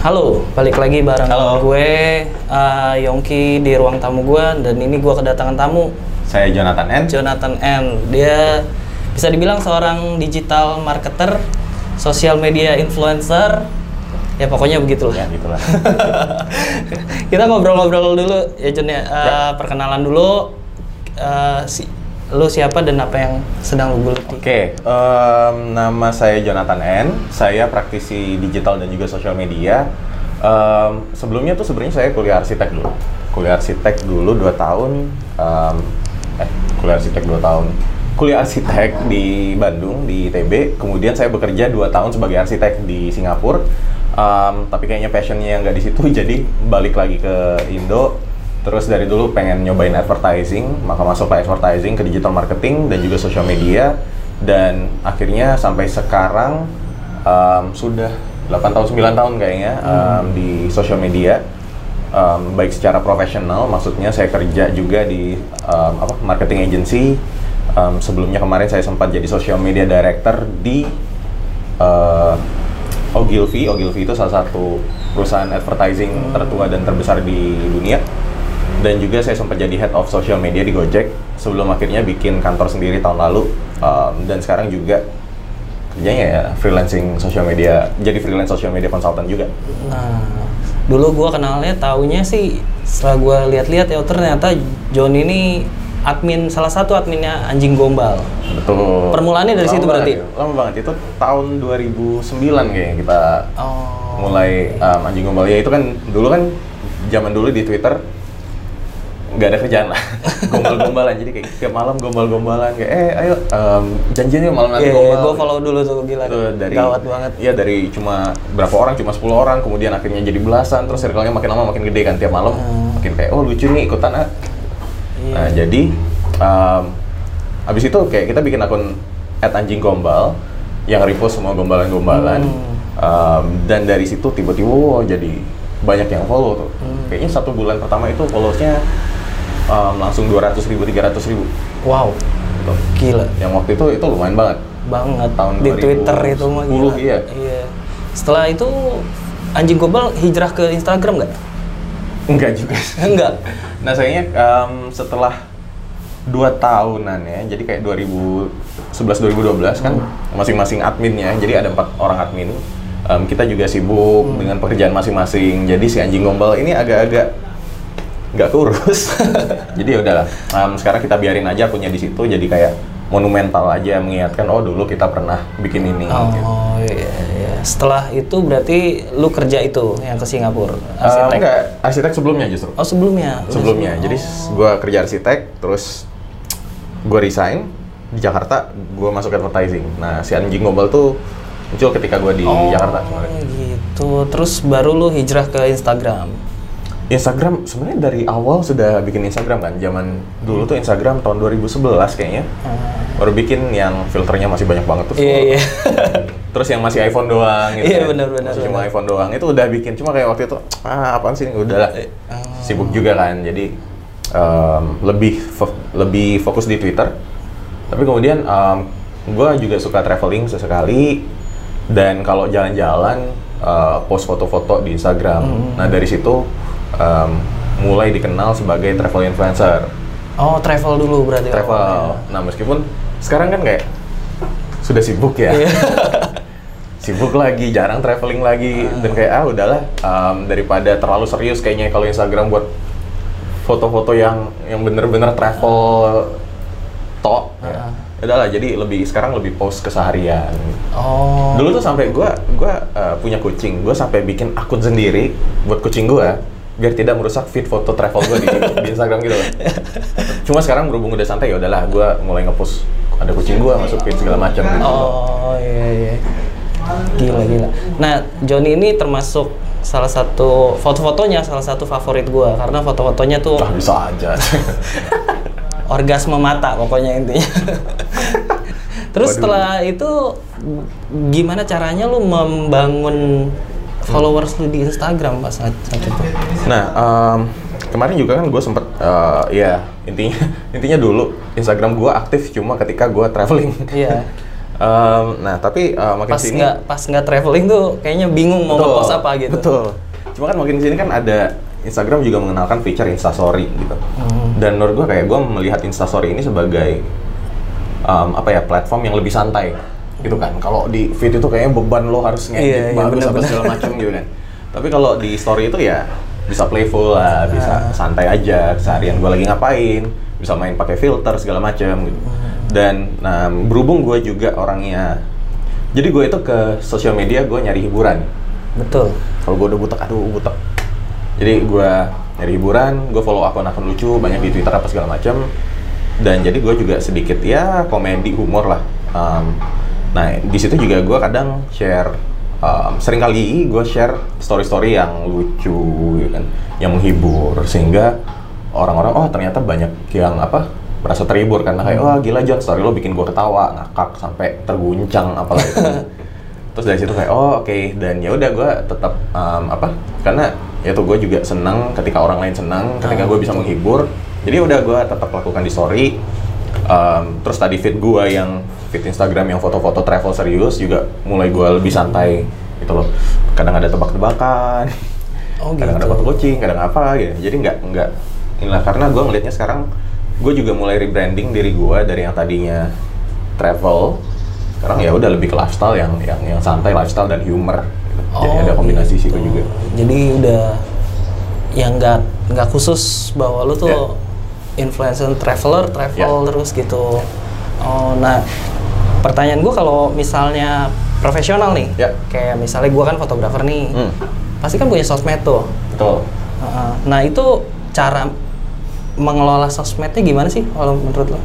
Halo, balik lagi bareng Halo. gue uh, Yongki di ruang tamu gue dan ini gue kedatangan tamu Saya Jonathan N. Jonathan N. Dia bisa dibilang seorang digital marketer, sosial media influencer, ya pokoknya begitulah. Ya gitulah. Kita ngobrol-ngobrol dulu ya Jon ya. Uh, Perkenalan dulu uh, si lu siapa dan apa yang sedang lu geluti. Oke, em, nama saya Jonathan N. Saya praktisi digital dan juga sosial media. Em, sebelumnya tuh sebenarnya saya kuliah arsitek dulu. Kuliah arsitek dulu 2 tahun. em, eh, kuliah arsitek 2 tahun. Kuliah arsitek di Bandung di ITB. Kemudian saya bekerja 2 tahun sebagai arsitek di Singapura. Em, tapi kayaknya passionnya nggak di situ, jadi balik lagi ke Indo. Terus dari dulu pengen nyobain advertising, maka masuk ke advertising, ke digital marketing dan juga social media. Dan akhirnya sampai sekarang em, sudah 8 tahun 9 tahun kayaknya em, di social media. Em, baik secara profesional, maksudnya saya kerja juga di em, apa marketing agency. Em, sebelumnya kemarin saya sempat jadi social media director di eh, Ogilvy. Ogilvy itu salah satu perusahaan advertising tertua dan terbesar di dunia. Dan juga saya sempat jadi head of social media di Gojek sebelum akhirnya bikin kantor sendiri tahun lalu. Um, dan sekarang juga kerjanya ya freelancing social media, jadi freelance social media consultant juga. Nah, dulu gua kenalnya taunya sih setelah gua lihat-lihat ya ternyata John ini admin salah satu adminnya anjing gombal. Betul. Permulaannya dari Lama situ berarti? ya, Lama banget. Itu tahun 2009 kayaknya kita Oh. mulai um, anjing gombal. Ya itu kan dulu kan zaman dulu di Twitter nggak ada kerjaan lah gombal-gombalan jadi kayak tiap malam gombal-gombalan kayak eh ayo um, janjian yuk malam nanti Iya, gombal gue follow dulu tuh gila. itu dari Gawat banget. Iya dari cuma berapa orang cuma 10 orang kemudian akhirnya jadi belasan terus circle-nya makin lama makin gede kan tiap malam Hmm. makin kayak oh lucu nih ikutan ah. Iya. Nah jadi um, abis itu kayak kita bikin akun at anjing gombal yang repost semua gombalan-gombalan Hmm. Um, dan dari situ tiba-tiba wow, jadi banyak yang follow tuh. Hmm. Kayaknya satu bulan pertama itu followsnya um, langsung 200 ribu, 300 ribu. Wow, Gitu. gila Yang waktu itu itu lumayan banget. banget Tahun di 2010, Twitter itu mah gila. iya. Setelah itu anjing gombal hijrah ke Instagram nggak? Enggak juga. Enggak. Nah sayangnya um, setelah dua tahunan ya, jadi kayak 2011-2012 kan masing-masing adminnya, jadi ada empat orang admin. Um, kita juga sibuk dengan pekerjaan masing-masing. Jadi si anjing gombal ini agak-agak nggak kurus. jadi ya udahlah. Um, sekarang kita biarin aja punya di situ. Jadi kayak monumental aja mengingatkan oh dulu kita pernah bikin ini. gitu. Oh iya, iya. Setelah itu berarti lu kerja itu yang ke Singapura. Um, Arsitek. enggak, arsitek sebelumnya justru. Oh sebelumnya. Sebelumnya. sebelum- Jadi oh. gue kerja arsitek, terus gue resign di Jakarta, gue masuk advertising. Nah si anjing gombal tuh muncul ketika gue di Oh, Jakarta sebenarnya. gitu. Terus baru lu hijrah ke Instagram. Instagram sebenarnya dari awal sudah bikin Instagram kan. Zaman dulu tuh Instagram tahun 2011 kayaknya. Baru bikin yang filternya masih banyak banget tuh. Iya iya. Terus yang masih iPhone doang gitu. Iya, kan. benar-benar, Masih cuma benar. iPhone doang itu udah bikin. Cuma kayak waktu itu ah apaan sih udah. Oh. Sibuk juga kan. Jadi em, lebih fo- lebih fokus di Twitter. Tapi kemudian gue juga suka traveling sesekali dan kalau jalan-jalan eh, post foto-foto di Instagram. Hmm. Nah dari situ em, mulai dikenal sebagai travel influencer. Oh travel dulu berarti. Travel. awalnya. Nah meskipun sekarang kan kayak sudah sibuk ya. Iya. sibuk lagi, jarang traveling lagi dan kayak ah udahlah em, daripada terlalu serius kayaknya kalau Instagram buat foto-foto yang yang bener-bener travel tok. Ya. Ah. Udahlah jadi lebih sekarang lebih post keseharian. Oh. Dulu tuh sampai gua gua eh, punya kucing, gua sampai bikin akun sendiri buat kucing gua biar tidak merusak feed foto travel gua di, di Instagram gitu loh. Cuma sekarang berhubung udah santai ya udahlah gua mulai ngepost ada kucing gua masuk feed segala macam gitu. Oh iya iya. Gila gila. Nah Johnny ini termasuk salah satu foto-fotonya salah satu favorit gua karena foto-fotonya tuh Ah bisa aja. orgasme mata pokoknya intinya. Terus Waduh. setelah itu gimana caranya lu membangun followers lu di Instagram pas saat, saat itu? Nah, em, kemarin juga kan gue sempet, eh, ya intinya intinya dulu Instagram gue aktif cuma ketika gue traveling. Iya. Em, nah tapi eh, makin Pas sini nggak pas nggak traveling tuh kayaknya bingung mau Betul, ngepost apa gitu. Betul. Cuma kan makin sini kan ada Instagram juga mengenalkan feature Instastory gitu. Hmm. Dan menurut gue kayak gue melihat Instastory ini sebagai um, apa ya platform yang lebih santai gitu kan. Kalau di feed itu kayaknya beban lo harus ngedit Iya, iya, bagus apa benar-benar. segala macam gitu kan. Tapi kalau di story itu ya bisa playful lah, bisa Ah. santai aja seharian gue lagi ngapain, bisa main pakai filter segala macam gitu. Hmm. Dan nah berhubung gue juga orangnya jadi gue itu ke sosial media gue nyari hiburan Betul. kalau gue udah butek aduh butek jadi gue nyari hiburan gue follow akun-akun lucu banyak di twitter apa segala macam dan jadi gue juga sedikit ya komedi humor lah Um, nah di situ juga gue kadang share um, sering kali gue share story-story yang lucu gitu kan yang menghibur sehingga orang-orang oh ternyata banyak yang apa merasa terhibur karena kayak wah gila John story lo bikin gue ketawa ngakak sampai terguncang apalagi. Terus dari situ kayak oh oke. Dan ya udah gue tetap um, apa karena ya tuh gue juga senang ketika orang lain senang ketika Ah, gue bisa betul. menghibur. Jadi udah gue tetap lakukan di story Um, terus tadi feed gue yang feed Instagram yang foto-foto travel serius juga mulai gue lebih santai gitu loh kadang ada tebak-tebakan Oh kadang ada gitu. foto kucing kadang apa gitu jadi nggak nggak inilah karena gue ngelihatnya sekarang gue juga mulai rebranding diri gue dari yang tadinya travel sekarang ya udah lebih ke lifestyle yang yang yang santai lifestyle dan humor gitu. jadi Oh, ada kombinasi situ gitu. juga Jadi udah yang nggak nggak khusus bahwa lu tuh Ya. Influencer traveler, travel Ya. terus gitu. Oh, nah pertanyaan gua kalau misalnya profesional nih, Ya. kayak misalnya gua kan fotografer nih, Hmm, pasti kan punya sosmed tuh. betul. Nah itu cara mengelola sosmednya gimana sih kalau menurut lo?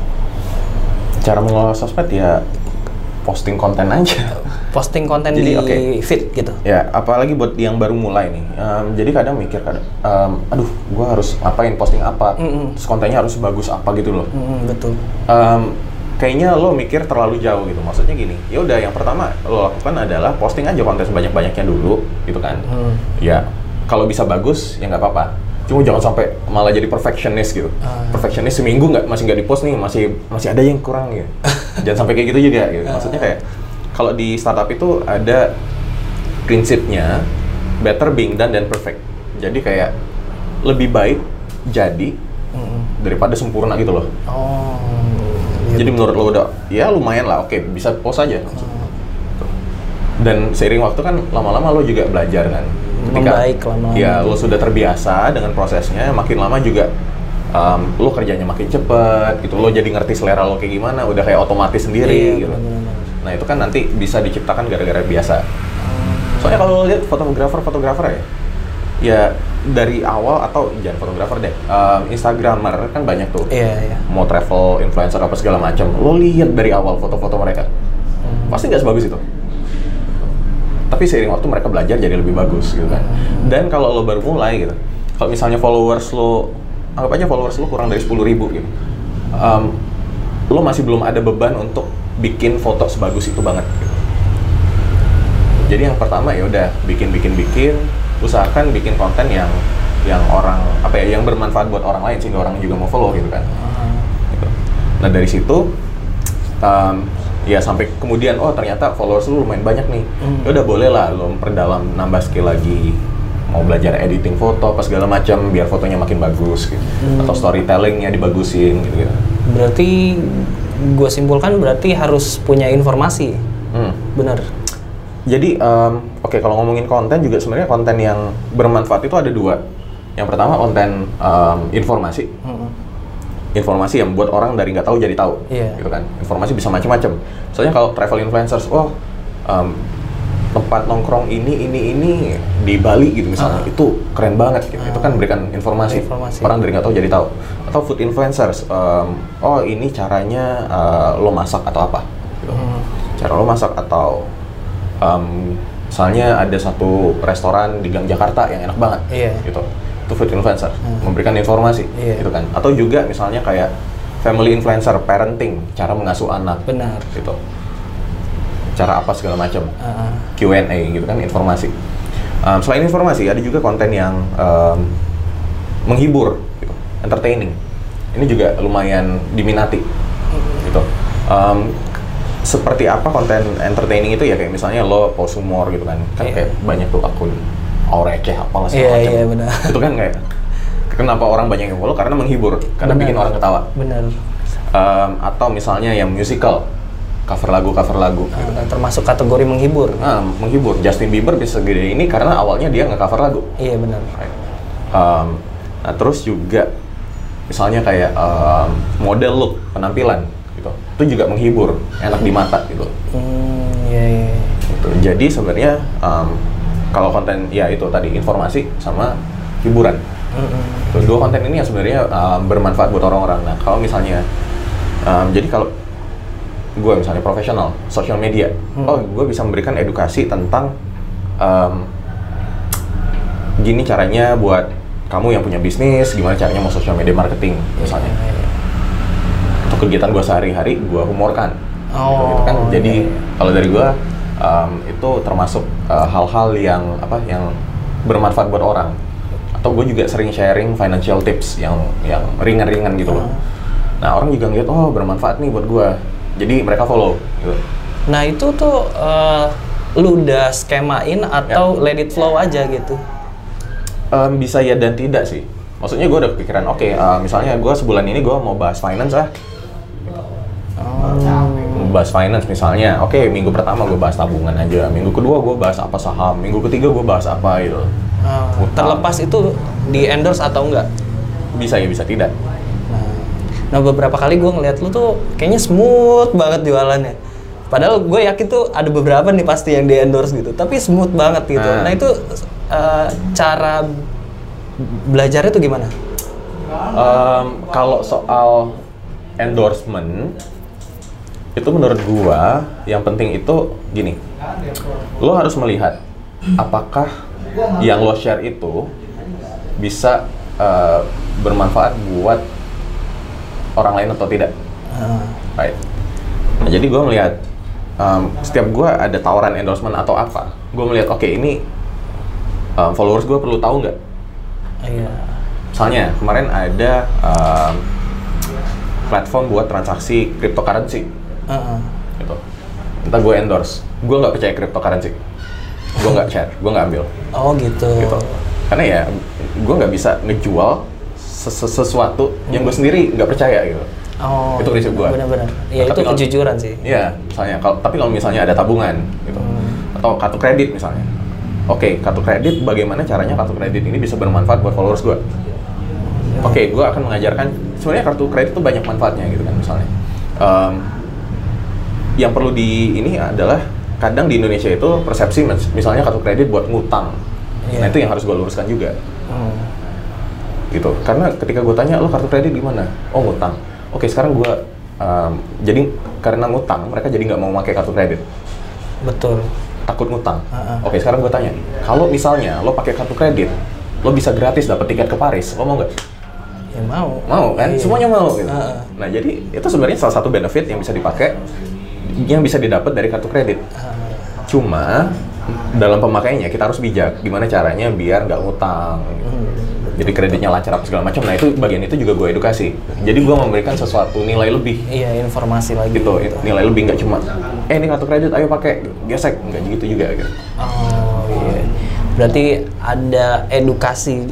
cara mengelola sosmed ya posting konten aja Posting konten Jadi, di oke. feed gitu. Ya, apalagi buat yang baru mulai nih. Em, jadi kadang mikir kadang, em, aduh, gue harus apain posting apa, Mm-mm. terus kontennya harus bagus apa gitu loh. Hmm, betul. Em, kayaknya lo mikir terlalu jauh gitu. Maksudnya gini, ya udah yang pertama lo lakukan adalah posting aja konten sebanyak-banyaknya dulu, gitu kan. Hmm. Ya, kalau bisa bagus ya nggak apa-apa. Cuma jangan sampai malah jadi perfectionist gitu. Ah. Perfectionist seminggu nggak masih nggak dipost nih, masih masih ada yang kurang gitu. jangan sampai kayak gitu juga gitu. Maksudnya kayak kalau di startup itu ada prinsipnya better being done than perfect. Jadi kayak lebih baik jadi daripada sempurna gitu loh. Oh. iya Jadi betul. menurut lo udah ya lumayan lah, oke bisa post aja. Dan seiring waktu kan lama-lama lo juga belajar kan. Membaik lama-lama. Ya lo sudah terbiasa dengan prosesnya, makin lama juga um, lo kerjanya makin cepet gitu. Lo jadi ngerti selera lo kayak gimana, udah kayak otomatis sendiri Iya, gitu. benar-benar. Nah itu kan nanti bisa diciptakan gara-gara biasa. Soalnya kalau lihat fotografer-fotografer ya, ya dari awal atau jangan fotografer deh, um, instagramer kan banyak tuh Iya, iya. mau travel influencer apa segala macam lo lihat dari awal foto-foto mereka Hmm. pasti nggak sebagus itu tapi seiring waktu mereka belajar jadi lebih bagus gitu kan dan kalau lo baru mulai gitu kalau misalnya followers lo anggap aja followers lo kurang dari 10.000 ribu gitu um, lo masih belum ada beban untuk bikin foto sebagus itu banget gitu. jadi yang pertama ya udah bikin bikin bikin usahakan bikin konten yang yang orang apa ya yang bermanfaat buat orang lain sehingga orang juga mau follow gitu kan gitu. Nah dari situ um, ya sampai kemudian oh ternyata followers lu lumayan banyak nih. Hmm. Ya udah boleh lah lo memperdalam nambah skill lagi mau belajar editing foto apa segala macam biar fotonya makin bagus gitu. Hmm. Atau storytellingnya dibagusin gitu gitu. Berarti gue simpulkan berarti harus punya informasi, Hmm. benar? Jadi um, oke kalau ngomongin konten juga sebenarnya konten yang bermanfaat itu ada dua. Yang pertama konten um, informasi. Mm-mm. informasi yang buat orang dari nggak tahu jadi tahu Iya. gitu kan informasi bisa macam-macam soalnya kalau travel influencers oh em, tempat nongkrong ini ini ini di Bali gitu misalnya Ah. itu keren banget gitu itu kan berikan informasi, Informasi. orang dari nggak tahu jadi tahu atau food influencers em, oh ini caranya eh, lo masak atau apa gitu. Hmm. cara lo masak atau em, misalnya ada satu restoran di Gang Jakarta yang enak banget Iya. gitu itu food influencer Hmm. memberikan informasi Iya. gitu kan atau juga misalnya kayak family influencer parenting cara mengasuh anak Benar. gitu cara apa segala macam. Ah, Q&A gitu kan informasi. Um, selain informasi ada juga konten yang um, menghibur gitu entertaining. Ini juga lumayan diminati gitu. Um, seperti apa konten entertaining itu ya kayak misalnya lo post humor gitu kan. Kan Iya. kayak banyak tuh akun aureceh apalah Iya, segala macam iya, benar. itu kan kayak kenapa orang banyak yang follow? Karena menghibur karena Benar. bikin orang ketawa. Bener. Em, atau misalnya yang musical cover lagu cover lagu gitu. Uh, termasuk kategori menghibur. Ah, menghibur Justin Bieber bisa segede ini karena awalnya dia nggak cover lagu Iya benar. Right. Um, nah terus juga misalnya kayak um, model look penampilan gitu itu juga menghibur enak di mata gitu, Hmm, iya iya. Gitu. jadi sebenarnya um, kalau konten ya itu tadi informasi sama hiburan Mm-mm. Tuh, dua konten ini yang sebenarnya um, bermanfaat buat orang-orang nah kalau misalnya um, jadi kalau gue misalnya profesional sosial media Hmm. oh gue bisa memberikan edukasi tentang um, gini caranya buat kamu yang punya bisnis gimana caranya mau social media marketing misalnya Iya, iya. untuk kegiatan gue sehari-hari gue humorkan Oh, gitu kan jadi iya, iya. kalau dari gue um, itu termasuk uh, hal-hal yang apa yang bermanfaat buat orang atau gue juga sering sharing financial tips yang yang ringan-ringan gitu loh Ah. nah orang juga ngeliat oh bermanfaat nih buat gue jadi mereka follow gitu Nah itu tuh eh, lu udah skemain atau let it flow aja gitu? Um, bisa ya dan tidak sih maksudnya gue udah kepikiran oke uh, misalnya gue sebulan ini gue mau bahas finance ah Oh. Mau bahas finance misalnya, oke minggu pertama gue bahas tabungan aja, minggu kedua gue bahas apa saham, minggu ketiga gue bahas apa gitu. Ah, Utang. terlepas itu di endorse atau enggak? Bisa ya bisa tidak. Nah, nah beberapa kali gue ngeliat lu tuh kayaknya smooth banget jualannya. Padahal gue yakin tuh ada beberapa nih pasti yang di endorse gitu, tapi smooth banget gitu. Ah. Nah itu eh, cara belajarnya tuh gimana? Em, kalau soal endorsement itu menurut gua yang penting itu gini, lo harus melihat apakah yang lo share itu bisa eh, bermanfaat buat orang lain atau tidak. Ah, Right. Nah, jadi gue melihat um, setiap gue ada tawaran endorsement atau apa, gue melihat oke ini um, followers gue perlu tahu nggak? iya. Misalnya kemarin ada um, platform buat transaksi cryptocurrency, gitu. Entah gue endorse, gue nggak percaya cryptocurrency, gue nggak share, gue nggak ambil, Oh gitu. gitu. Karena ya gue nggak bisa ngejual ses- sesuatu yang gue sendiri nggak percaya gitu. Oh, Itu prinsip gua. Benar-benar. Ya Nah, itu kejujuran sih. Iya, misalnya kalau tapi kalau misalnya ada tabungan gitu Hmm. atau kartu kredit misalnya. Oke, kartu kredit bagaimana caranya kartu kredit ini bisa bermanfaat buat followers gue? Oke, gue akan mengajarkan sebenarnya kartu kredit itu banyak manfaatnya gitu kan misalnya. Em, yang perlu di ini adalah kadang di Indonesia itu persepsi mis- misalnya kartu kredit buat ngutang. Iya. Nah itu yang harus gue luruskan juga Hmm. Gitu karena ketika gue tanya lo kartu kredit gimana oh ngutang oke sekarang gue jadi karena ngutang mereka jadi nggak mau pakai kartu kredit Betul. takut ngutang ah. oke sekarang gue tanya kalau misalnya lo pakai kartu kredit lo bisa gratis dapat tiket ke Paris lo mau nggak Ya mau. mau kan Iya. semuanya mau gitu ah. nah jadi itu sebenarnya salah satu benefit yang bisa dipakai yang bisa didapat dari kartu kredit Ah, cuma dalam pemakaiannya kita harus bijak gimana caranya biar nggak ngutang gitu. Hmm. Jadi kreditnya lancar apa segala macam. Nah itu bagian itu juga gue edukasi. Jadi gue memberikan sesuatu nilai lebih. Iya informasi lagi. gitu. nilai lebih nggak cuma eh ini kartu kredit ayo pakai. Gesek. Nggak gitu juga gitu. Oh iya. Berarti ada edukasi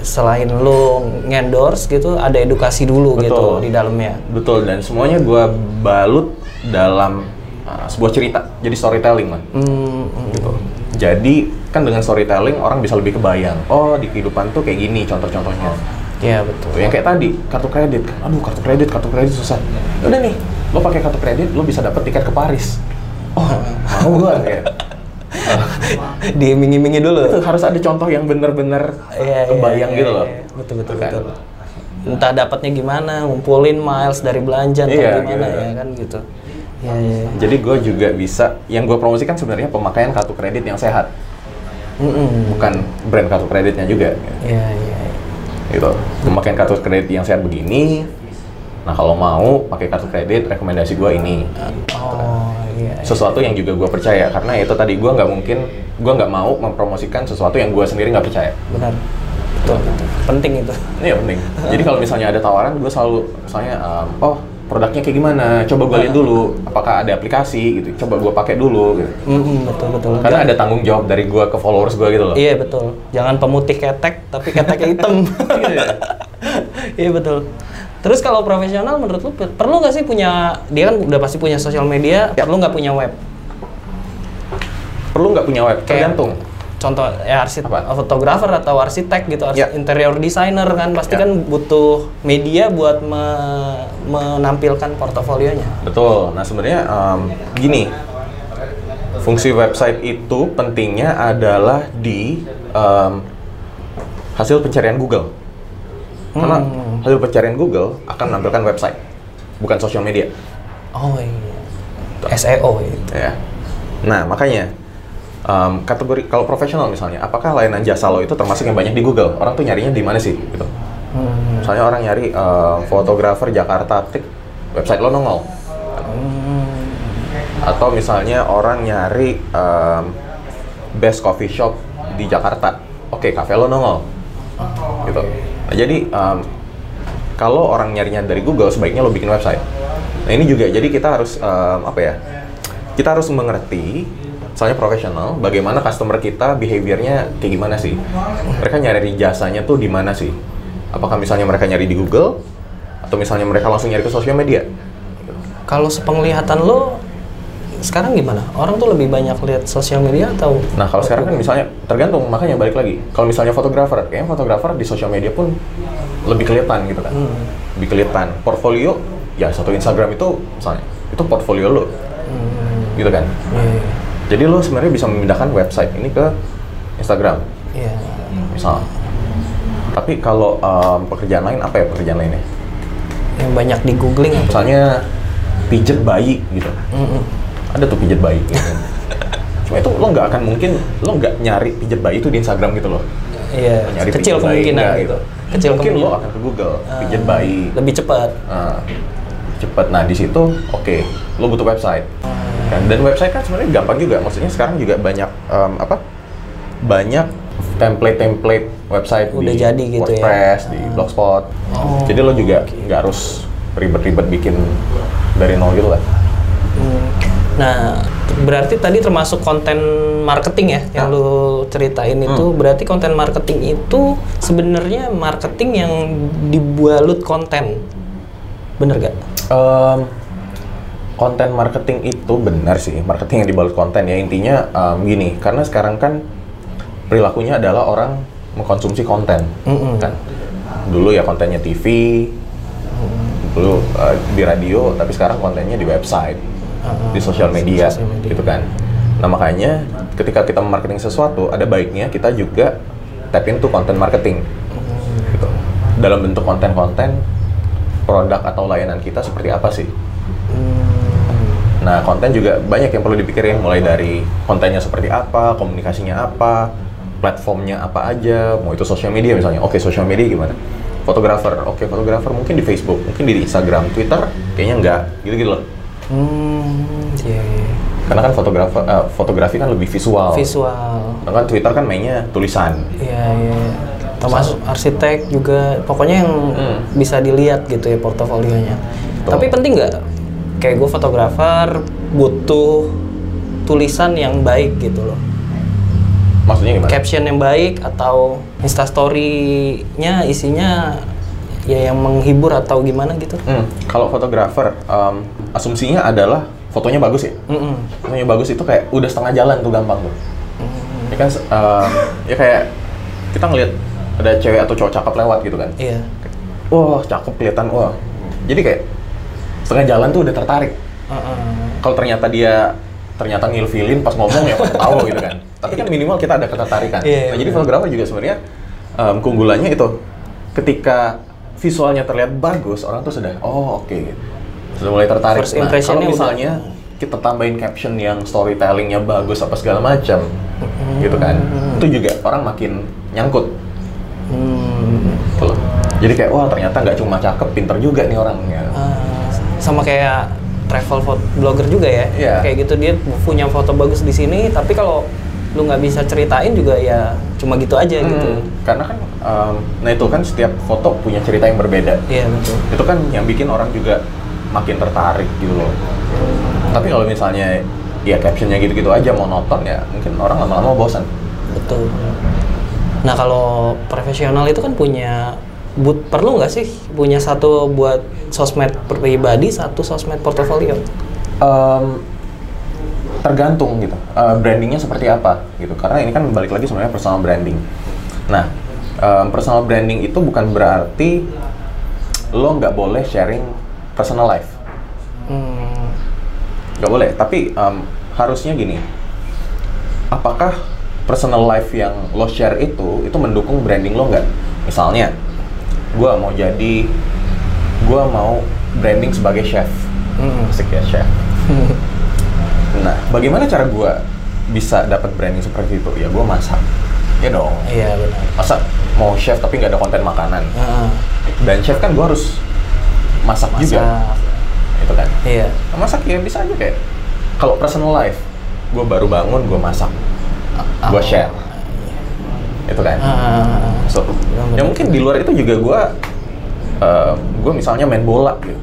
selain lu ngendorse gitu, ada edukasi dulu gitu Betul. di dalamnya. betul. Dan semuanya gue balut dalam uh, sebuah cerita. Jadi storytelling lah. Hmm, hmm. gitu. Jadi kan dengan storytelling orang bisa lebih kebayang oh di kehidupan tuh kayak gini contoh-contohnya Iya betul. Yang kayak tadi kartu kredit kan aduh kartu kredit kartu kredit susah udah nih lo pakai kartu kredit lo bisa dapat tiket ke Paris oh mau gua ya Diiming-imingi dulu. itu harus ada contoh yang bener-bener Iya, iya, kebayang iya, gitu loh iya. Betul betul Kan? betul. Entah dapatnya gimana, ngumpulin miles dari belanja atau Iya, gimana gitu. ya kan gitu. Iya iya. jadi gue juga bisa yang gue promosikan sebenarnya pemakaian kartu kredit yang sehat Mm-mm. bukan brand kartu kreditnya juga Iya iya. iya. gitu pemakaian kartu kredit yang sehat begini nah kalau mau pakai kartu kredit rekomendasi gue ini Oh iya. iya. sesuatu yang juga gue percaya karena itu tadi gue nggak mungkin gue nggak mau mempromosikan sesuatu yang gue sendiri nggak percaya Benar. Betul betul. Penting itu. ini ya penting jadi kalau misalnya ada tawaran gue selalu misalnya um, oh produknya kayak gimana coba gue lihat dulu apakah ada aplikasi gitu coba gue pakai dulu gitu Mm-mm, betul betul. karena ada tanggung jawab dari gue ke followers gue gitu loh Iya betul. Jangan pemutih ketek, tapi keteknya hitam. Iya betul. Terus kalau profesional menurut lu per- perlu nggak sih punya dia kan udah pasti punya sosial media, Ya. perlu nggak punya web? perlu nggak punya web tergantung Contoh ya arsitek, Apa? fotografer atau arsitek gitu, arsi- Ya. interior designer kan pasti Ya. kan butuh media buat me- menampilkan portofolionya. Betul. Nah sebenarnya em, gini, fungsi website itu pentingnya adalah di em, hasil pencarian Google. Karena Hmm. hasil pencarian Google akan menampilkan website, bukan sosial media. Oh iya. SEO itu. Ya. Nah makanya em, kategori kalau profesional misalnya, apakah layanan jasa lo itu termasuk yang banyak di Google? Orang tuh nyarinya di mana sih? Gitu. Hmm. Misalnya orang nyari em, fotografer Jakarta, tik website lo nongol. Hmm. atau misalnya orang nyari um, best coffee shop di Jakarta, oke kafe lo nongol, gitu. Nah, jadi um, kalau orang nyarinya dari Google, sebaiknya lo bikin website. Nah ini juga, jadi kita harus um, apa ya? Kita harus mengerti, misalnya profesional, bagaimana customer kita behaviornya kayak gimana sih? Mereka nyari jasanya tuh di mana sih? Apakah misalnya mereka nyari di Google, atau misalnya mereka langsung nyari ke sosial media? Kalau sepenglihatan lo sekarang gimana? Orang tuh lebih banyak lihat sosial media atau Nah kalau sekarang kan misalnya tergantung makanya balik lagi. Kalau misalnya fotografer, kayaknya fotografer di sosial media pun lebih kelihatan gitu kan, Hmm. lebih kelihatan. Portfolio ya satu Instagram itu misalnya itu portfolio lo, Hmm, gitu kan. iya, Jadi lo sebenarnya bisa memindahkan website ini ke Instagram, iya. misal. Tapi kalau em, pekerjaan lain apa ya pekerjaan lainnya? yang banyak di googling? Misalnya pijet bayi gitu. Mm-mm. Ada tuh pijet bayi. Gitu. Cuma itu lo nggak akan mungkin lo nggak nyari pijet bayi itu di Instagram gitu loh. Iya, nyari kecil pijet bayi, kemungkinan enggak gitu. Kecil Mungkin kemungkinan. lo akan ke Google Ah, pijet bayi. Lebih cepat. Nah, cepet. Nah di situ oke, lo butuh website. Kan? Dan website kan sebenarnya gampang juga. Maksudnya sekarang juga banyak em, apa? Banyak template-template website Udah di jadi gitu ya. WordPress, di Blogspot. Oh. Jadi lo juga nggak harus ribet-ribet bikin dari nol gitu lah. Hmm. Nah, berarti tadi termasuk konten marketing ya yang Ya. lu ceritain itu Hmm. berarti konten marketing itu sebenarnya marketing yang dibalut konten. Bener gak? Em, konten marketing itu benar sih, marketing yang dibalut konten ya intinya em, gini, karena sekarang kan perilakunya adalah orang mengkonsumsi konten, Mm-mm. kan. Dulu ya kontennya TV, dulu eh, di radio, tapi sekarang kontennya di website, Uh-uh. di sosial media, media. gitu kan. Nah makanya ketika kita marketing sesuatu, ada baiknya kita juga tap into konten marketing, gitu. Dalam bentuk konten-konten produk atau layanan kita seperti apa sih? Hmm. Nah, konten juga banyak yang perlu dipikirin, mulai dari kontennya seperti apa, komunikasinya apa, platformnya apa aja, mau itu sosial media misalnya. Oke, sosial media gimana? Fotografer, oke fotografer mungkin di Facebook, mungkin di Instagram, Twitter, kayaknya enggak, gitu-gitu loh. Hmm, iya, iya. Karena kan fotografer, eh, fotografi kan lebih visual. Visual. Nah, kan Twitter kan mainnya tulisan. Iya, iya. Termasuk arsitek juga, pokoknya yang Hmm. bisa dilihat gitu ya portofolionya. Betul. Tapi penting nggak? Kayak gue fotografer butuh tulisan yang baik gitu loh. Maksudnya gimana? Caption yang baik atau instastory-nya isinya ya yang menghibur atau gimana gitu. Hmm, kalau fotografer, em, asumsinya adalah fotonya bagus ya. Mm-mm. Fotonya bagus itu kayak udah setengah jalan tuh gampang tuh. Ya kan, em, ya kayak kita ngelihat ada cewek atau cowok cakep lewat gitu kan. Iya. Wah, cakep kelihatan, wah. Jadi kayak setengah jalan tuh udah tertarik. Uh-uh. Kalau ternyata dia ternyata ngilfilin pas ngomong ya pasti tahu gitu kan. Tapi kan minimal kita ada ketertarikan. Iya, nah, jadi fotografer juga sebenarnya em, keunggulannya itu ketika visualnya terlihat bagus, orang tuh sudah oh oke gitu. Sudah mulai tertarik. First Nah, kalau impression-nya udah- misalnya kita tambahin caption yang storytellingnya bagus apa segala macam, gitu kan, itu juga orang makin nyangkut. Gitu. Jadi kayak wah ternyata nggak cuma cakep, pinter juga nih orangnya. Ah, sama kayak travel blogger juga ya. Iya. Kayak gitu dia punya foto bagus di sini, tapi kalau lu nggak bisa ceritain juga ya cuma gitu aja gitu. Hmm, karena kan, em, nah itu kan setiap foto punya cerita yang berbeda. Iya betul. Itu kan yang bikin orang juga makin tertarik gitu loh. Tapi kalau misalnya ya captionnya gitu-gitu aja monoton ya mungkin orang lama-lama bosan. Betul. Nah kalau profesional itu kan punya but perlu nggak sih punya satu buat sosmed pribadi, satu sosmed portofolio? Em, tergantung gitu. Eh, brandingnya seperti apa gitu. Karena ini kan balik lagi sebenarnya personal branding. Nah em, personal branding itu bukan berarti lo nggak boleh sharing personal life. Hmm, nggak boleh. Tapi em, harusnya gini. Apakah personal life yang lo share itu itu mendukung branding lo nggak? Misalnya gue mau jadi gue mau branding sebagai chef hmm. Asik ya chef Nah, bagaimana cara gue bisa dapat branding seperti itu? Ya gue masak. Ya dong. Iya benar. Masa mau chef tapi nggak ada konten makanan? Heeh. Dan chef kan gue harus masak, juga. Masak. Itu kan. Iya. Nah, masak ya bisa aja kayak. Kalau personal life, gue baru bangun, gue masak. Gue Oh. share. Itu kan. Ah. So, Benar, ya mungkin di luar itu juga gue, uh, gue misalnya main bola gitu.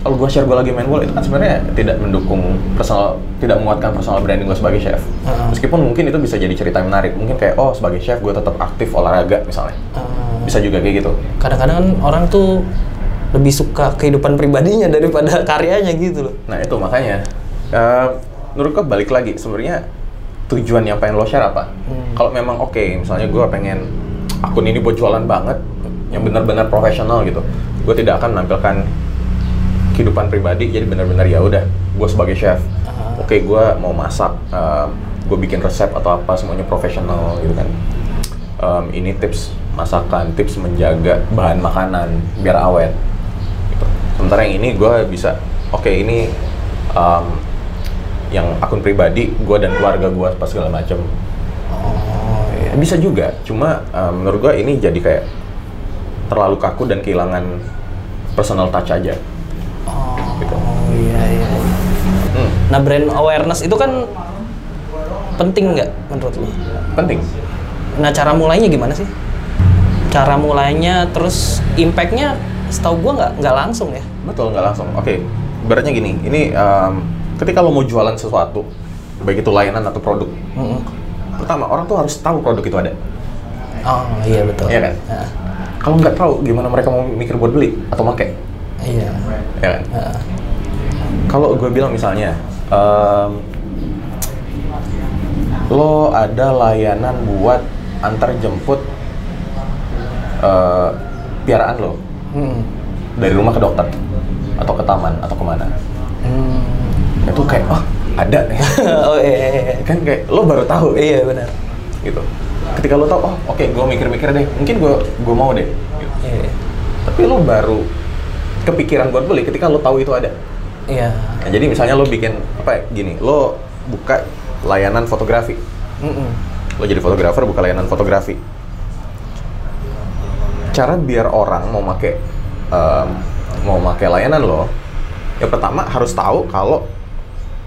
Kalau gue share gue lagi main bola itu kan sebenarnya tidak mendukung personal, tidak menguatkan personal branding gue sebagai chef. Ah. Meskipun mungkin itu bisa jadi cerita yang menarik. Mungkin kayak oh sebagai chef gue tetap aktif olahraga misalnya. Ah. Bisa juga kayak gitu. Kadang-kadang kan orang tuh lebih suka kehidupan pribadinya daripada karyanya gitu loh. Nah itu makanya, uh, menurut gue balik lagi sebenarnya tujuan yang pengen lo share apa? Hmm. Kalau memang oke, misalnya gue pengen akun ini buat jualan banget, yang benar-benar profesional gitu, gue tidak akan menampilkan kehidupan pribadi, jadi benar-benar ya udah, gue sebagai chef, Ah. oke gue mau masak, gue bikin resep atau apa semuanya profesional gitu kan. Um, ini tips masakan, tips menjaga bahan makanan biar awet. Gitu. Sementara yang ini gue bisa, oke ini um, yang akun pribadi gue dan keluarga gue pas segala macem Oh iya. bisa juga cuma um, menurut gue ini jadi kayak terlalu kaku dan kehilangan personal touch aja Oh, Gitu. iya iya. Hmm, Nah brand awareness itu kan penting nggak menurut lo? penting Nah cara mulainya gimana sih? Cara mulainya terus impactnya setahu gua nggak nggak langsung ya? betul nggak langsung oke beratnya gini ini um, ketika lo mau jualan sesuatu baik itu layanan atau produk Mm-mm. pertama orang tuh harus tahu produk itu ada Oh iya betul. Iya kan? Nah, kalau nggak tahu gimana mereka mau mikir buat beli atau make iya. ya kan Nah, kalau gue bilang misalnya em, lo ada layanan buat antar jemput eh, piaraan lo mm. dari rumah ke dokter atau ke taman atau ke mana Hmm. Itu kayak oh ada nih oh iya, iya, iya. kan kayak lo baru tahu Iya benar. gitu ketika lo tahu oh oke gue mikir-mikir deh mungkin gue gue mau deh gitu. Iya. tapi lo baru kepikiran buat beli ketika lo tahu itu ada Iya. Nah, jadi misalnya lo bikin apa ya, gini, lo buka layanan fotografi. Mm-mm. Lo jadi fotografer buka layanan fotografi. Cara biar orang mau make em, mau make layanan lo, ya pertama harus tahu kalau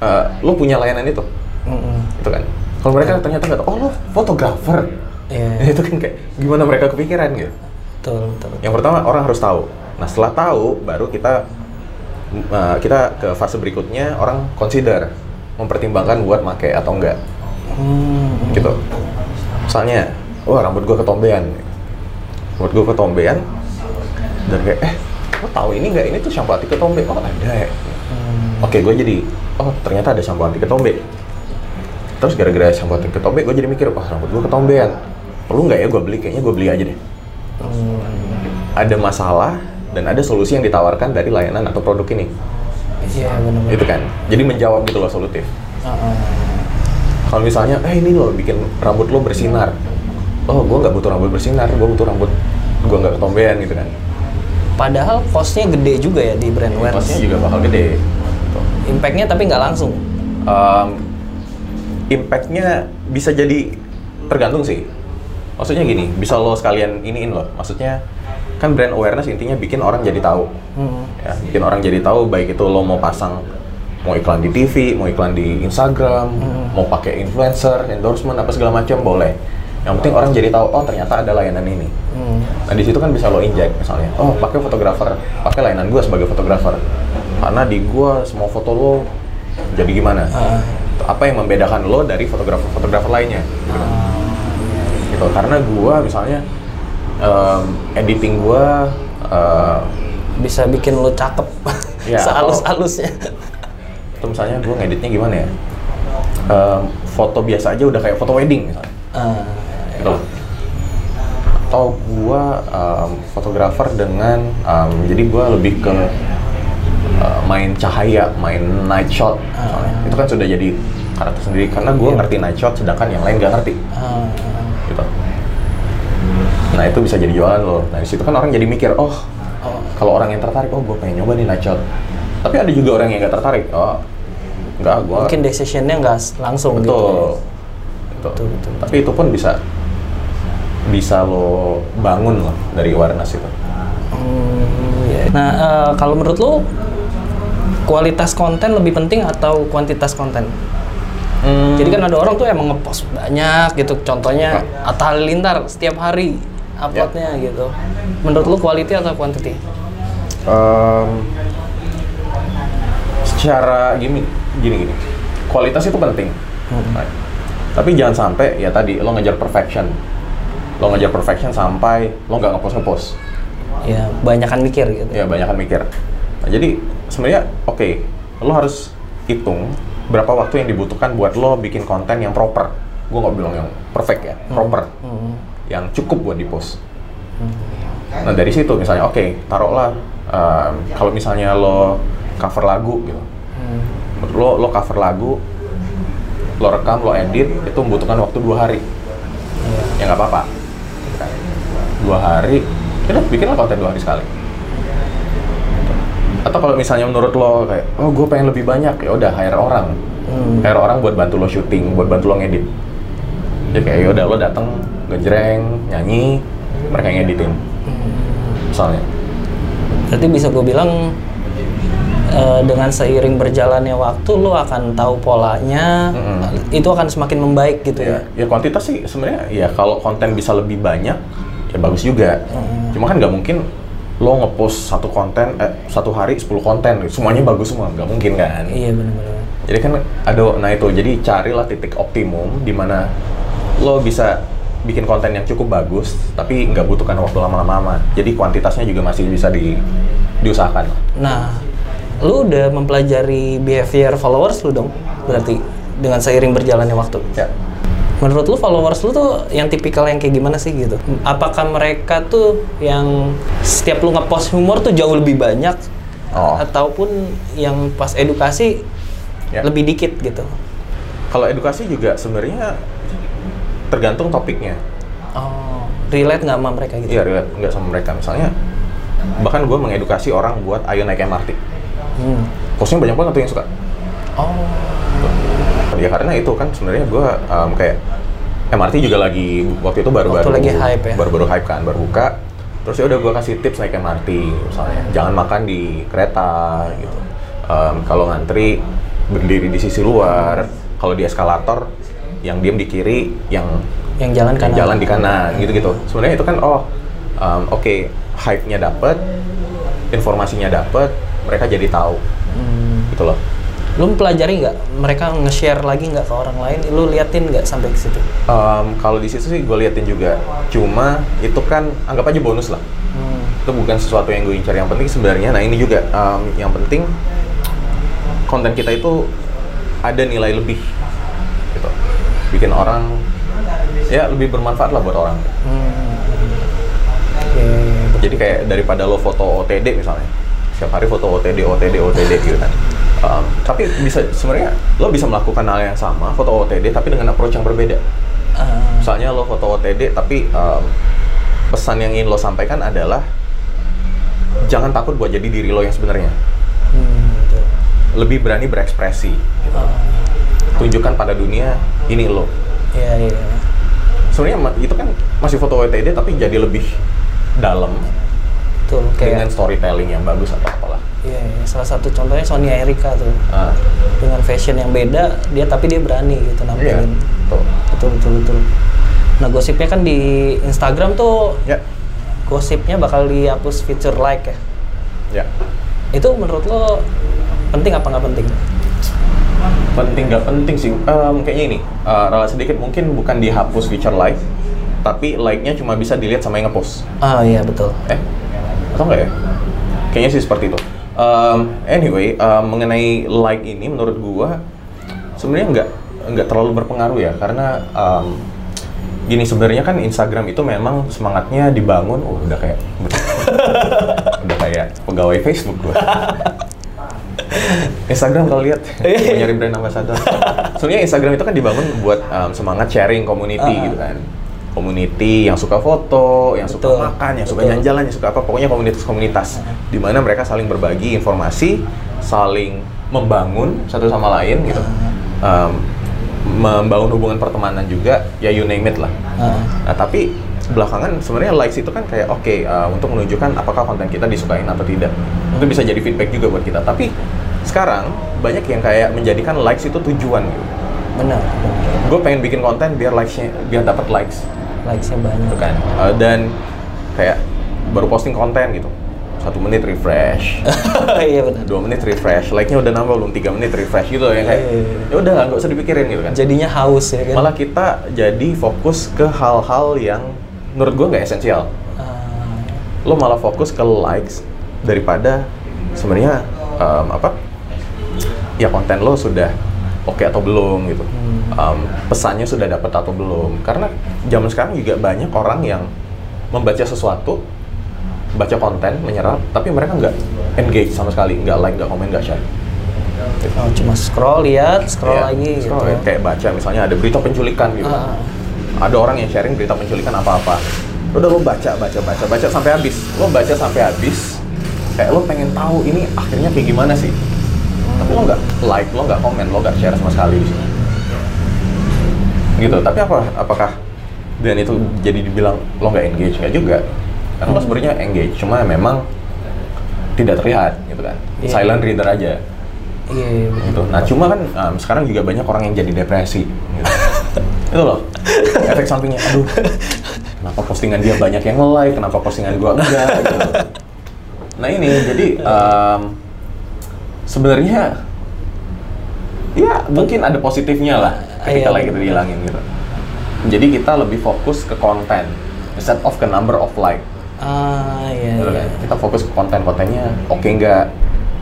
eh, lo punya layanan itu, Mm-mm. itu kan. Kalau mereka ternyata nggak tahu, oh lo fotografer, Iya. itu kan kayak gimana mereka kepikiran gitu. Betul betul. Yang pertama orang harus tahu. Nah setelah tahu, baru kita uh, kita ke fase berikutnya orang consider mempertimbangkan buat make atau enggak Hmm. gitu. Misalnya, wah rambut gua ketombean, rambut gua ketombean, dan kayak eh lo tahu ini nggak ini tuh shampoo anti ketombe? Oh ada ya. Oke gue jadi oh ternyata ada shampoo anti ketombe. Terus gara-gara shampoo anti ketombe gue jadi mikir wah rambut gua ketombean. Perlu nggak ya gue beli? Kayaknya gue beli aja deh. Hmm. ada masalah dan ada solusi yang ditawarkan dari layanan atau produk ini. Iya benar. Itu kan. Jadi menjawab gitu loh solutif. Kalau misalnya, eh ini loh bikin rambut lo bersinar. Oh, gue nggak butuh rambut bersinar, gue butuh rambut gue nggak ketombean gitu kan. Padahal costnya gede juga ya di brand awareness. Costnya juga bakal gede. Impactnya tapi nggak langsung. Um, impactnya bisa jadi tergantung sih. Maksudnya gini, bisa lo sekalian iniin loh. Maksudnya kan brand awareness intinya bikin orang jadi tahu. Hmm. ya bikin orang jadi tahu baik itu lo mau pasang mau iklan di TV, mau iklan di Instagram, Hmm. mau pakai influencer, endorsement apa segala macam boleh. Yang penting orang jadi tahu, oh ternyata ada layanan ini. Hmm. Nah di situ kan bisa lo inject misalnya, oh pakai fotografer, pakai layanan gue sebagai fotografer. Karena di gue semua foto lo jadi gimana? Ah. Apa yang membedakan lo dari fotografer-fotografer lainnya? Gitu. Karena gue misalnya em, editing gue eh, Bisa bikin lo cakep. Ya, Sehalus-halusnya. itu misalnya gue ngeditnya gimana ya? Em, foto biasa aja udah kayak foto wedding misalnya. Ah, gitu. Atau gua um, fotografer dengan um, jadi gua lebih ke uh, main cahaya, main night shot. misalnya. Itu kan sudah jadi karakter sendiri karena gua Iya. ngerti night shot sedangkan yang lain gak ngerti ah, gitu. Nah, itu bisa jadi jualan loh. Nah, di situ kan orang jadi mikir, "Oh, oh. kalau orang yang tertarik, oh gue pengen nyoba nih night shot." Tapi ada juga orang yang gak tertarik. Oh, enggak, gua Mungkin decisionnya nggak langsung gitu. betul. ya. Betul. Betul, betul, Tapi itu pun bisa bisa lo bangun loh dari awareness itu. Hmm, iya. Nah, eh, kalau menurut lo kualitas konten lebih penting atau kuantitas konten? Hmm. Jadi kan ada orang tuh emang ngepost banyak gitu. Contohnya Atta Halilintar setiap hari uploadnya gitu. Menurut lo quality atau quantity? Em, secara gini gini gini kualitas itu penting Right. tapi jangan sampai ya tadi lo ngejar perfection lo ngejar perfection sampai lo nggak ngepost ngepost Ya, banyakan mikir gitu. ya banyak kan mikir nah, jadi sebenarnya oke lo harus hitung berapa waktu yang dibutuhkan buat lo bikin konten yang proper gue nggak bilang yang perfect ya proper Hmm. yang cukup buat di post. Nah dari situ misalnya, oke, taruhlah em, kalau misalnya lo cover lagu gitu, Hmm. lo lo cover lagu, lo rekam, lo edit, itu membutuhkan waktu dua hari. Ya nggak apa-apa. Dua hari, ya udah bikinlah konten dua hari sekali. Atau kalau misalnya menurut lo kayak, oh gue pengen lebih banyak, ya udah hire orang, Hmm. hire orang buat bantu lo syuting, buat bantu lo ngedit. Ya kayak ya udah lo datang ngejreng, nyanyi, mereka yang ngeditin. Misalnya. Berarti bisa gue bilang eh, dengan seiring berjalannya waktu lo akan tahu polanya, Mm-mm. itu akan semakin membaik gitu ya. Ya, ya kuantitas sih sebenarnya ya kalau konten bisa lebih banyak ya bagus juga. Cuma kan nggak mungkin lo ngepost satu konten eh, satu hari 10 konten semuanya bagus semua nggak mungkin kan. Iya benar-benar. Jadi kan ada nah itu jadi carilah titik optimum di mana lo bisa bikin konten yang cukup bagus tapi nggak butuhkan waktu lama-lama. Jadi kuantitasnya juga masih bisa di diusahakan. Nah, lu udah mempelajari behavior followers lu dong, berarti dengan seiring berjalannya waktu. Ya. Menurut lu followers lu tuh yang tipikal yang kayak gimana sih gitu? Apakah mereka tuh yang setiap lu ngepost humor tuh jauh lebih banyak Oh. ataupun yang pas edukasi Ya. lebih dikit gitu? Kalau edukasi juga sebenarnya tergantung topiknya. Oh, relate nggak sama mereka gitu? Iya, relate nggak sama mereka. Misalnya, bahkan gue mengedukasi orang buat ayo naik MRT. Hmm. Postnya banyak banget tuh yang suka. Oh, Ya karena itu kan sebenarnya gue um, kayak MRT juga lagi waktu itu baru-baru Waktu lagi hype ya? baru-baru hype kan, baru buka. Terus ya udah gue kasih tips naik MRT misalnya, jangan makan di kereta gitu. Um, kalau ngantri berdiri di sisi luar, kalau di eskalator yang diem di kiri, yang yang jalan yang kanan. jalan di kanan gitu-gitu. Sebenarnya itu kan oh um, oke hype-nya dapet, informasinya dapet, mereka jadi tahu Hmm. gitu loh. Lu pelajari nggak? Mereka nge-share lagi nggak ke orang lain? Lu liatin nggak sampai ke situ? Um, kalau di situ sih gue liatin juga, cuma itu kan anggap aja bonus lah. Hmm. Itu bukan sesuatu yang gue incar. Yang penting sebenarnya, nah ini juga um, yang penting konten kita itu ada nilai lebih, gitu. Bikin orang ya lebih bermanfaat lah buat orang. Hmm. Jadi kayak daripada lo foto OTD misalnya, setiap hari foto OTD, OTD, OTD gitu kan. Um, tapi bisa sebenarnya lo bisa melakukan hal yang sama, foto OTD tapi dengan approach yang berbeda. Ah, Misalnya lo foto OTD tapi um, pesan yang ingin lo sampaikan adalah jangan takut buat jadi diri lo yang sebenarnya. hmm. Lebih berani berekspresi. Ah, Tunjukkan pada dunia ini lo. Iya, iya. Sebenarnya ma- itu kan masih foto OTD tapi jadi lebih dalam Betul, dengan kayak storytelling yang bagus atau apalah. Iya, iya. salah satu contohnya Sonia Erika tuh. Ah, Dengan fashion yang beda, dia tapi dia berani gitu nampilin. tuh. Betul, betul, betul. Nah gosipnya kan di Instagram tuh Ya. gosipnya bakal dihapus feature like ya. Ya. Itu menurut lo penting apa nggak penting? Penting nggak penting sih. Em, kayaknya ini eh, ralat sedikit mungkin bukan dihapus feature like, tapi like-nya cuma bisa dilihat sama yang ngepost. Ah iya betul. Eh, atau enggak ya? Kayaknya sih seperti itu. Um, anyway, um, mengenai like ini menurut gua sebenarnya nggak nggak terlalu berpengaruh ya karena um, gini sebenarnya kan Instagram itu memang semangatnya dibangun, oh, udah kayak udah kayak pegawai Facebook gua. Instagram kalau lihat nyari brand ambassador. Sebenarnya Instagram itu kan dibangun buat um, semangat sharing community Ah. gitu kan. Community yang suka foto, yang suka Betul. makan, yang suka Betul. jalan-jalan, yang suka apa, pokoknya komunitas-komunitas di mana mereka saling berbagi informasi, saling membangun satu sama lain gitu. Um, membangun hubungan pertemanan juga, ya you name it lah. Ah. Nah, tapi belakangan sebenarnya likes itu kan kayak oke uh, untuk menunjukkan apakah konten kita disukain atau tidak. Itu bisa jadi feedback juga buat kita. Tapi sekarang banyak yang kayak menjadikan likes itu tujuan gitu. benar. Gue pengen bikin konten biar likesnya biar dapat likes Likesnya banyak. gitu kan. Uh, dan kayak baru posting konten gitu. Satu menit refresh, iya benar. dua menit refresh, like-nya udah nambah belum tiga menit refresh gitu yang kayak Iya, iya, ya udah nggak usah dipikirin gitu kan. Jadinya haus ya kan. Malah kita jadi fokus ke hal-hal yang menurut gue nggak esensial. Ah, Lo malah fokus ke likes daripada sebenarnya um, apa? Ya konten lo sudah oke atau belum gitu. Um, pesannya sudah dapat atau belum? Karena zaman sekarang juga banyak orang yang membaca sesuatu, baca konten, menyerap, tapi mereka nggak engage sama sekali, nggak like, nggak komen, nggak share. oh, cuma scroll lihat, scroll Iya, lagi scroll gitu. ya. Kayak baca misalnya ada berita penculikan gitu. Ah. Ada orang yang sharing berita penculikan apa-apa. Udah lo baca, baca, baca, baca sampai habis. Lo baca sampai habis. Kayak lo pengen tahu ini akhirnya kayak gimana sih. Tapi lo nggak like, lo nggak komen, lo nggak share sama sekali di sini. Gitu. Tapi apa? Apakah dan itu jadi dibilang lo nggak engage nggak juga? Karena lo sebenarnya engage, cuma memang tidak terlihat gitu kan. Iya. Silent reader aja Iya, iya, gitu. Nah cuma kan um, sekarang juga banyak orang yang jadi depresi. Gitu. itu loh efek sampingnya. Aduh, kenapa postingan dia banyak yang nge-like, kenapa postingan gua enggak? Gitu. Nah ini jadi um, sebenarnya ya mungkin ada positifnya lah ketika Iya, like itu benar. dihilangin gitu. Jadi kita lebih fokus ke konten instead of ke number of like. Ah, iya, Gitu iya. kan. Kita fokus ke konten-kontennya oke nggak,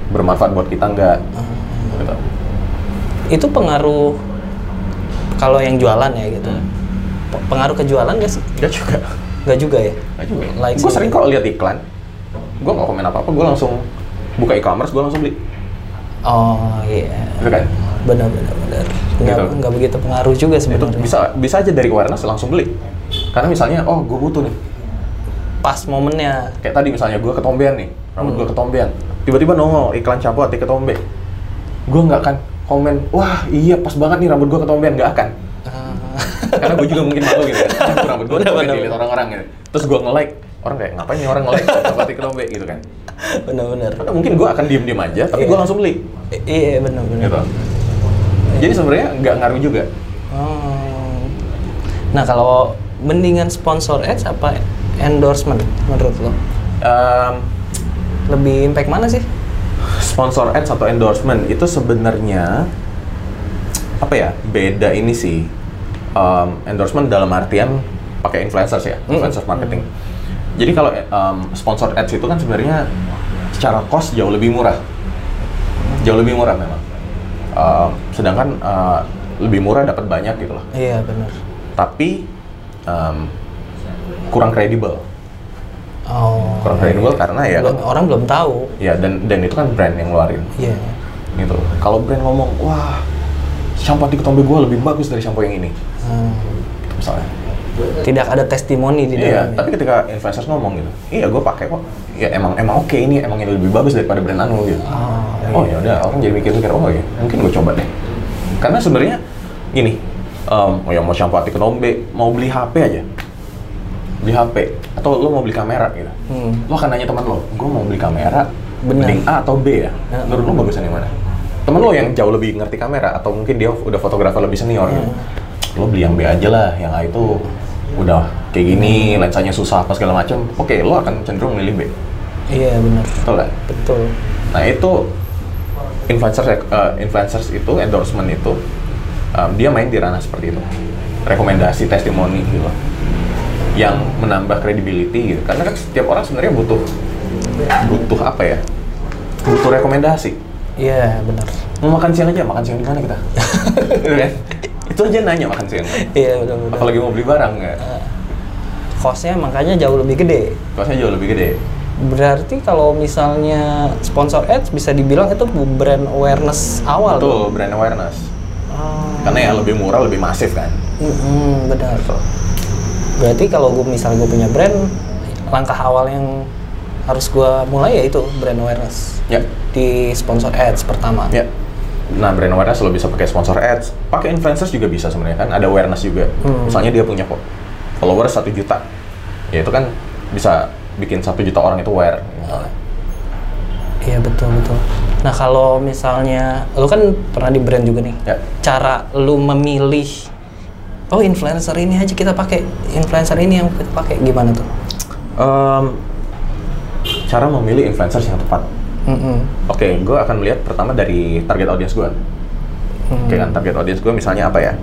bermanfaat buat kita nggak. Gitu. Itu pengaruh kalau yang jualan ya gitu. P- Pengaruh ke jualan gak sih? Nggak juga. Gak juga ya? Nggak juga. Like gue sering kok lihat iklan. Gue nggak komen apa-apa, gue langsung buka e-commerce, gue langsung beli. Oh iya. Gitu kan? Benar benar benar. Nggak, Gitu. nggak begitu pengaruh juga Itu sebenarnya. bisa bisa aja dari awareness langsung beli. Karena misalnya, oh gue butuh nih. Pas momennya. Kayak tadi misalnya gue ketombean nih, rambut Hmm. gue ketombean. Tiba-tiba nongol iklan shampoo hati ketombe. Gue nggak akan komen, wah iya pas banget nih rambut gue ketombean, nggak akan. Ah, Karena gue juga mungkin malu gitu. "Ah, rambut gue Bener, ketombe bener, dilihat orang-orang gitu. Terus gue nge-like, orang kayak ngapain nih orang nge-like shampoo hati ketombe gitu kan. benar-benar. Mungkin gue akan diem-diem aja, tapi Iya. gue langsung beli. Iya benar-benar. Gitu. Jadi sebenarnya nggak ngaruh juga. Oh. Nah kalau mendingan sponsor ads apa endorsement menurut lo? Em, Lebih impact mana sih? sponsor ads atau endorsement itu sebenarnya apa ya beda ini sih Em, endorsement dalam artian pakai influencers ya influencer marketing jadi kalau em, sponsor ads itu kan sebenarnya secara cost jauh lebih murah jauh lebih murah memang Em, sedangkan eh, lebih murah dapat banyak gitu loh Iya benar. tapi em, kurang kredibel Oh. kurang kredibel karena ya Belum- orang belum tahu. ya dan dan itu kan brand yang ngeluarin Iya. gitu. Kalau brand ngomong, wah, shampoo di ketombe gue lebih bagus dari shampoo yang ini, Hmm. gitu misalnya. Tidak ada testimoni di Iya, dalamnya. tapi ketika influencers ngomong gitu, iya gue pakai kok, ya emang emang oke ini emang yang lebih bagus daripada brand anu gitu. Oh, Oh ya udah, orang jadi mikir-mikir, oh ya mungkin gue coba deh. Karena sebenarnya gini, em, oh ya mau shampoo hati ketombe, mau beli HP aja, beli HP, atau lo mau beli kamera gitu, Hmm. lo akan nanya teman lo, gue mau beli kamera, Benar. mending A atau B ya? Ya. Menurut lo bagusan yang mana? Temen lo yang jauh lebih ngerti kamera atau mungkin dia udah fotografer lebih senior gitu. Lo beli yang B aja lah, yang A itu udah kayak gini, lensanya susah apa segala macam, oke lo akan cenderung milih B. Iya benar. Betul kan? Betul. Nah itu influencer eh, influencers itu endorsement itu um, dia main di ranah seperti itu rekomendasi testimoni gitu yang menambah credibility gitu karena kan setiap orang sebenarnya butuh butuh apa ya butuh rekomendasi Iya benar. mau makan siang aja makan siang di mana kita Gitu kan? Itu aja nanya makan siang Iya benar. apalagi mau beli barang nggak Costnya makanya jauh lebih gede. kosnya jauh lebih gede Berarti kalau misalnya sponsor ads bisa dibilang itu brand awareness awal. Betul, brand awareness Oh. karena ya lebih murah lebih masif kan Mm-mm, benar. Betul. Berarti kalau gue misalnya gue punya brand, langkah awal yang harus gue mulai ya itu brand awareness ya di sponsor ads pertama. Ya. Nah, brand awareness lo bisa pakai sponsor ads, pakai influencers juga bisa sebenarnya kan, ada awareness juga. Hmm. Misalnya dia punya fo- followers satu juta, ya itu kan bisa bikin satu juta orang itu aware. Iya betul betul. Nah kalau misalnya lu kan pernah di brand juga nih, Ya. cara lu memilih oh influencer ini aja kita pakai, influencer ini yang kita pakai gimana tuh? Em, cara memilih influencers yang tepat. Mm-mm. Oke, gue akan melihat pertama dari target audience gue. Hmm. Oke kan, target audience gue misalnya apa ya?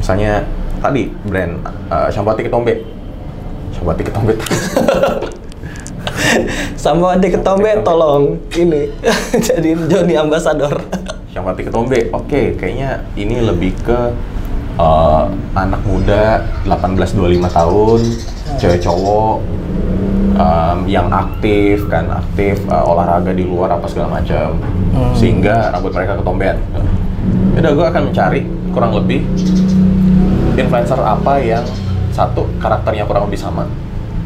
Misalnya tadi brand uh, Shampoo Hati Ketombe. Shampoo Ketombe. Sama adik ketombe tolong ini jadi Joni Ambassador. Shampoo Ketombe. Oke, kayaknya ini lebih ke uh, anak muda 18-25 tahun, cewek cowok um, yang aktif kan, aktif uh, olahraga di luar apa segala macam, Hmm. sehingga rambut mereka ketombean. Udah, gue akan mencari kurang lebih influencer apa yang satu karakternya kurang lebih sama,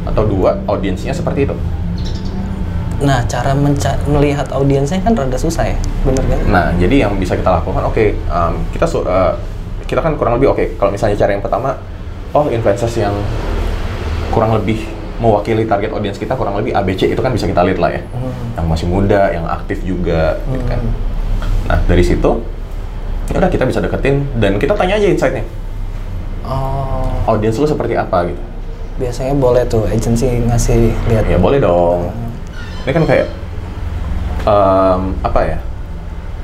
atau dua audiensnya seperti itu. Nah cara menca- melihat audiensnya kan rada susah ya, bener kan? Nah, jadi yang bisa kita lakukan, oke, um, kita su- uh, kita kan kurang lebih oke. Kalau misalnya cara yang pertama, oh influencers yang kurang lebih mewakili target audiens kita kurang lebih ABC itu kan bisa kita lihat lah ya. Hmm. Yang masih muda, yang aktif juga, gitu kan. Hmm. Nah, dari situ, ya udah kita bisa deketin dan kita tanya aja insight-nya. Oh, Audiens lu seperti apa gitu. biasanya boleh tuh agensi ngasih lihat. Ya boleh dong. Ini kan kayak em, apa ya?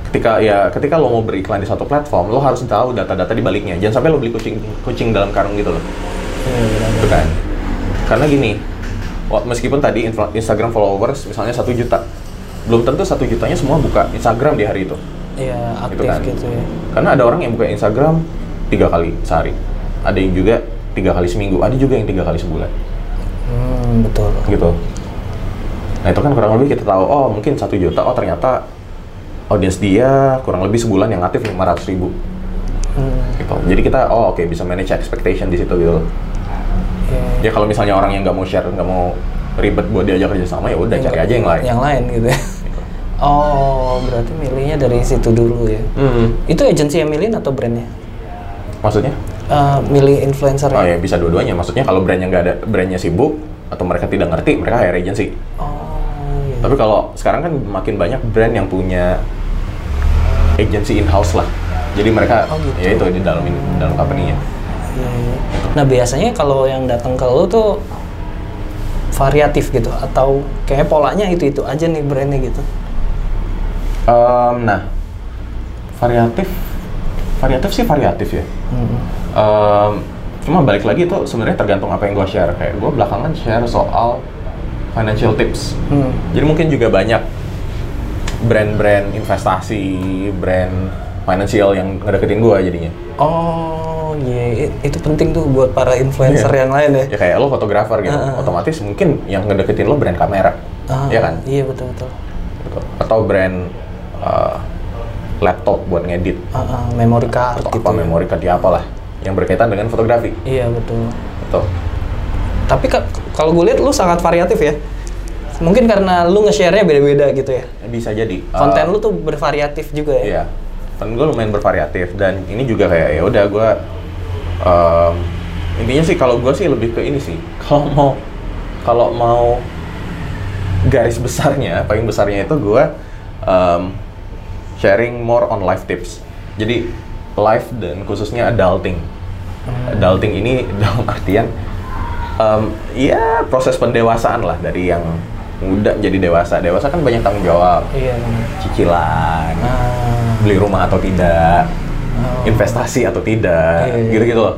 Ketika ya ketika lo mau beriklan di satu platform, lo harus tahu data-data di baliknya. Jangan sampai lo beli kucing kucing dalam karung gitu loh. Iya. Gitu kan? Karena gini, meskipun tadi Instagram followers misalnya satu juta, belum tentu satu jutanya semua buka Instagram di hari itu. Iya, aktif kan. gitu ya. Karena ada orang yang buka Instagram tiga kali sehari, ada yang juga tiga kali seminggu, ada juga yang tiga kali sebulan. Hmm, betul. gitu. Nah itu kan kurang lebih kita tahu, oh mungkin satu juta, oh ternyata audiens dia kurang lebih sebulan yang aktif 500 ribu. Hmm, Gitu. Jadi kita, oh oke bisa manage expectation di situ gitu. Iya. Ya kalau misalnya orang yang nggak mau share, nggak mau ribet buat diajak kerja sama, ya udah cari aja yang lain. Yang lain gitu ya. Oh, berarti milihnya dari situ dulu ya. Hmm. Itu agensi yang milihin atau brandnya? Maksudnya? Eh, milih influencer Oh ya bisa dua-duanya. Maksudnya kalau brandnya nggak ada, brandnya sibuk atau mereka tidak ngerti, mereka hire agency. Oh, iya. Tapi kalau sekarang kan makin banyak brand yang punya agency in-house lah. Jadi mereka Oh, gitu. ya itu di dalam dalam company-nya. Nah biasanya kalau yang datang ke lo tuh variatif gitu atau kayak polanya itu itu aja nih brandnya gitu. Em, nah, variatif, variatif sih variatif ya. Hmm. Em, cuma balik lagi itu sebenarnya tergantung apa yang gue share. Kayak gue belakangan share soal financial tips. Hmm. Jadi mungkin juga banyak brand-brand investasi, brand financial yang ngedeketin gue jadinya. Oh iya i- itu penting tuh buat para influencer Iya. yang lain ya. Ya kayak lo fotografer gitu, Heeh. otomatis mungkin yang ngedeketin lo brand kamera, Ah, ya kan? Iya betul betul. Gitu. Atau brand uh, laptop buat ngedit, Ah, ah, memory card atau gitu. apa ya. memori card ya apalah, yang berkaitan dengan fotografi. Iya betul. Gitu. Tapi ka- kalau gue lihat lu sangat variatif ya. Mungkin karena lu nge-share-nya beda-beda gitu ya. Bisa jadi. Konten Uh, lu tuh bervariatif juga ya. Iya. Kan gue lumayan bervariatif dan ini juga kayak ya udah gue um, intinya sih kalau gue sih lebih ke ini sih. Kalau mau kalau mau garis besarnya, paling besarnya itu gue um, sharing more on life tips. Jadi life dan khususnya adulting. Adulting ini dalam artian em, ya proses pendewasaan lah dari yang muda menjadi dewasa. Dewasa kan banyak tanggung jawab, Iya cicilan, Ah, beli rumah atau tidak, oh. investasi atau tidak, Iya, iya. gitu-gitu loh.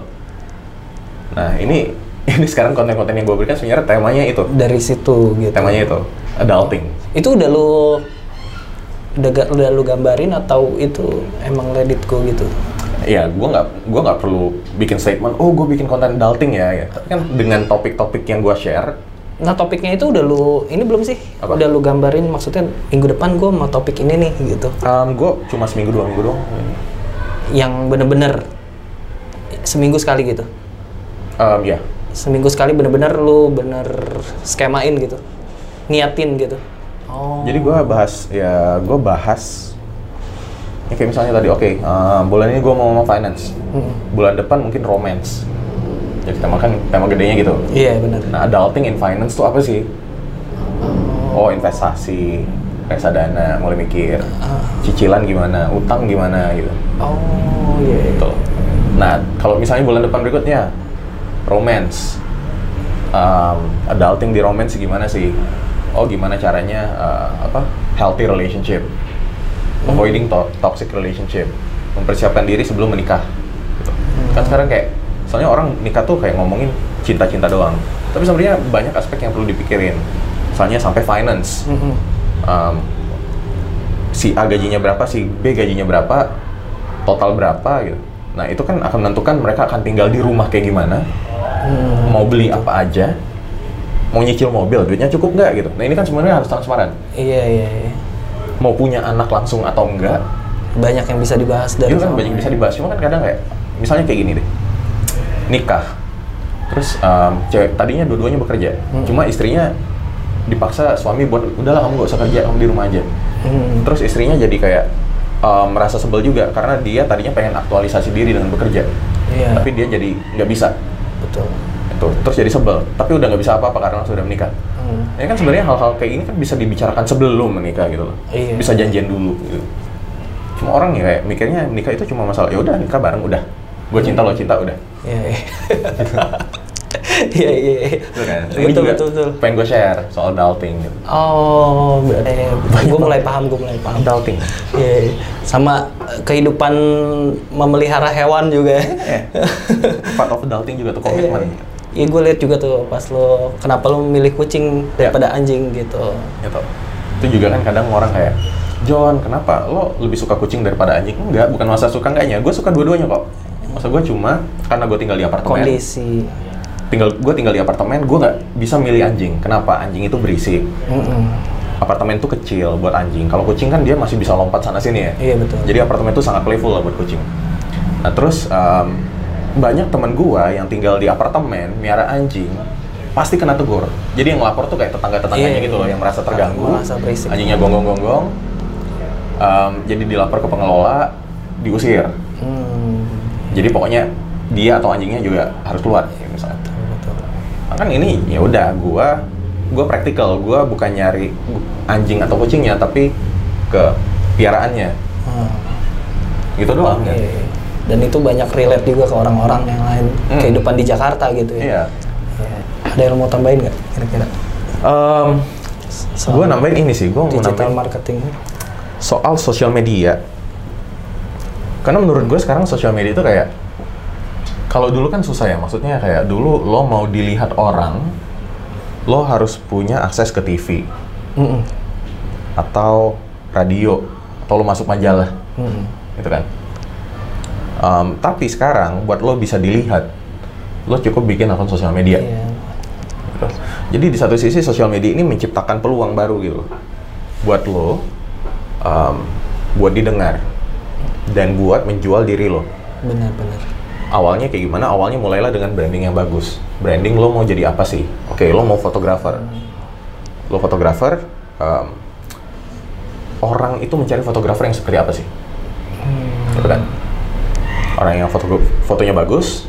Nah ini ini sekarang konten-konten yang gue berikan sebenarnya temanya itu, dari situ gitu. temanya itu adulting. Itu udah lu udah, udah lu gambarin atau itu emang let it go gitu? Iya, gue nggak gua nggak perlu bikin statement. Oh, gue bikin konten adulting ya. ya. Tapi kan dengan topik-topik yang gue share, Nah topiknya itu udah lu ini belum sih? Apa? Udah lu gambarin maksudnya minggu depan gue mau topik ini nih gitu. gue cuma seminggu dua minggu doang. Yang bener-bener seminggu sekali gitu. Em, ya, Seminggu sekali bener-bener lu bener skemain gitu. Niatin gitu. Oh. jadi gue bahas ya gue bahas. Ya kayak misalnya tadi, oke, em, bulan ini gue mau ngomong finance. Mm. Bulan depan mungkin romance. Jadi tema kan tema gedenya gitu. Iya bener. Nah, adulting in finance tuh apa sih? Oh, investasi, reksadana, mulai mikir. Ah. Cicilan gimana, utang gimana gitu. Oh iya. gitu. Nah, kalau misalnya bulan depan berikutnya romance, um, adulting di romance gimana sih? Oh, gimana caranya uh, apa healthy relationship, avoiding to- toxic relationship, mempersiapkan diri sebelum menikah. Gitu. Kan sekarang kayak, soalnya orang nikah tuh kayak ngomongin cinta-cinta doang, tapi sebenarnya banyak aspek yang perlu dipikirin. Misalnya sampai finance, Mm-mm. Um, si A gajinya berapa, si B gajinya berapa, total berapa gitu. Nah itu kan akan menentukan mereka akan tinggal di rumah kayak gimana, Hmm. mau beli apa aja, mau nyicil mobil, duitnya cukup nggak gitu. Nah ini kan sebenarnya harus transparan. Iya iya. iya. Mau punya anak langsung atau enggak, Banyak yang bisa dibahas dari itu kan banyak bisa dibahas. Cuma kan kadang kayak, misalnya kayak gini deh, nikah, terus um, cewek tadinya dua-duanya bekerja, Hmm. cuma istrinya dipaksa suami buat udahlah kamu gak usah kerja, kamu di rumah aja. Hmm. Terus istrinya jadi kayak um, merasa sebel juga karena dia tadinya pengen aktualisasi diri dengan bekerja, Iya. tapi dia jadi nggak bisa. Betul. Itu terus jadi sebel, tapi udah nggak bisa apa-apa karena sudah menikah. Hmm. Ini kan sebenarnya hal-hal kayak ini kan bisa dibicarakan sebelum menikah gitu loh. Iya. Bisa janjian dulu. Gitu. Cuma orang ya kayak mikirnya nikah itu cuma masalah ya udah nikah bareng udah. Gue cinta lo cinta udah. Iya iya. Iya iya. iya. Itu kan. Betul betul betul. Pengen gue share soal adulting gitu. Oh, berarti gue mulai paham, gue mulai paham. Adulting. Iya, iya. sama eh, kehidupan memelihara hewan juga. Eh, part of adulting juga tuh komitmen. Iya, gue lihat juga tuh pas lo kenapa lo memilih kucing Iya. daripada anjing gitu. gitu. Itu juga kan kadang orang kayak, John, kenapa lo lebih suka kucing daripada anjing? Enggak, bukan masa suka enggaknya. Gue suka dua-duanya kok. Masa gue cuma karena gue tinggal di apartemen. Kondisi. Tinggal gue tinggal di apartemen, gue nggak bisa milih anjing. Kenapa? Anjing itu berisik. Mm-mm. Apartemen itu kecil buat anjing. Kalau kucing kan dia masih bisa lompat sana sini ya. Iya betul. Jadi apartemen itu sangat playful lah buat kucing. Nah terus em, banyak teman gua yang tinggal di apartemen miara anjing pasti kena tegur. Jadi yang lapor tuh kayak tetangga-tetangganya Iya, gitu loh iya. yang merasa terganggu. Merasa berisik. Anjingnya gonggong-gonggong. Em, jadi dilapor ke pengelola, diusir. Hmm, Jadi pokoknya dia atau anjingnya juga harus keluar kan ini ya udah gua gua praktikal, gua bukan nyari anjing atau kucingnya tapi ke piaraannya. Hmm. Gitu doang kan. Iya, iya. Dan itu banyak relate juga ke orang-orang yang lain Hmm. kehidupan di Jakarta gitu ya. Iya. Iya. Ada yang mau tambahin nggak kira-kira? Soal gue nambahin ini sih, gue mau nambahin marketing. soal sosial media. Karena menurut gue sekarang sosial media itu kayak kalau dulu kan susah ya, maksudnya kayak dulu lo mau dilihat orang, lo harus punya akses ke TV Mm-mm. atau radio atau lo masuk majalah, Mm-mm. gitu kan. Em, tapi sekarang buat lo bisa dilihat, lo cukup bikin akun sosial media. Iya. gitu. Jadi di satu sisi sosial media ini menciptakan peluang baru gitu buat lo, um, buat didengar dan buat menjual diri lo. Benar-benar. Awalnya kayak gimana? Awalnya mulailah dengan branding yang bagus. Branding lo mau jadi apa sih? Oke, lo mau fotografer. Lo fotografer. um, orang itu mencari fotografer yang seperti apa sih? Gitu kan? Orang yang foto fotonya bagus,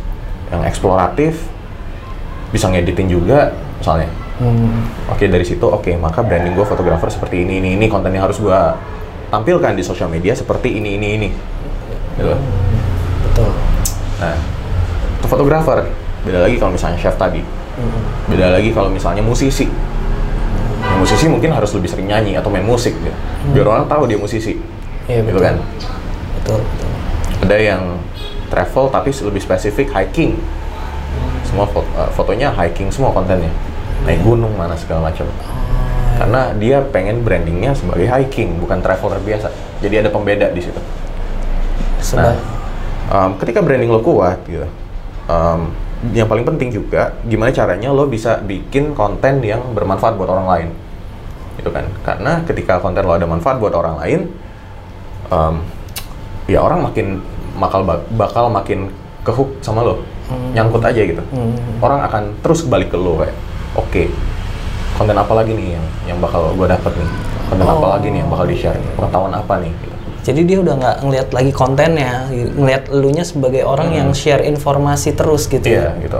yang eksploratif, bisa ngeditin juga, misalnya. Hmm. Oke dari situ, oke maka branding gue fotografer seperti ini, ini, ini konten yang harus gue tampilkan di sosial media seperti ini, ini, ini. Gitu. Betul. Nah, fotografer. Beda lagi kalau misalnya chef tadi. Hmm. beda lagi kalau misalnya musisi. Musisi mungkin harus lebih sering nyanyi atau main musik gitu. Biar orang tahu dia musisi. Iya, gitu betul. kan? Betul, betul. ada yang travel tapi lebih spesifik hiking. Semua fo- eh, fotonya hiking semua kontennya. Naik gunung mana segala macam. Karena dia pengen brandingnya sebagai hiking bukan traveler biasa. Jadi ada pembeda di situ. Sudah. um, ketika branding lo kuat gitu um, yang paling penting juga gimana caranya lo bisa bikin konten yang bermanfaat buat orang lain. Gitu kan? Karena ketika konten lo ada manfaat buat orang lain um, ya orang makin bakal bakal makin kehook sama lo. Nyangkut aja gitu. Hmm. orang akan terus balik ke lo kayak oke konten apa lagi nih yang yang bakal gue dapet nih? Konten apa Oh. lagi nih yang bakal di share pengetahuan apa nih? Gitu. Jadi dia udah nggak ngelihat lagi kontennya, ngelihat elunya sebagai orang yang share informasi terus gitu. Hmm. iya ya? gitu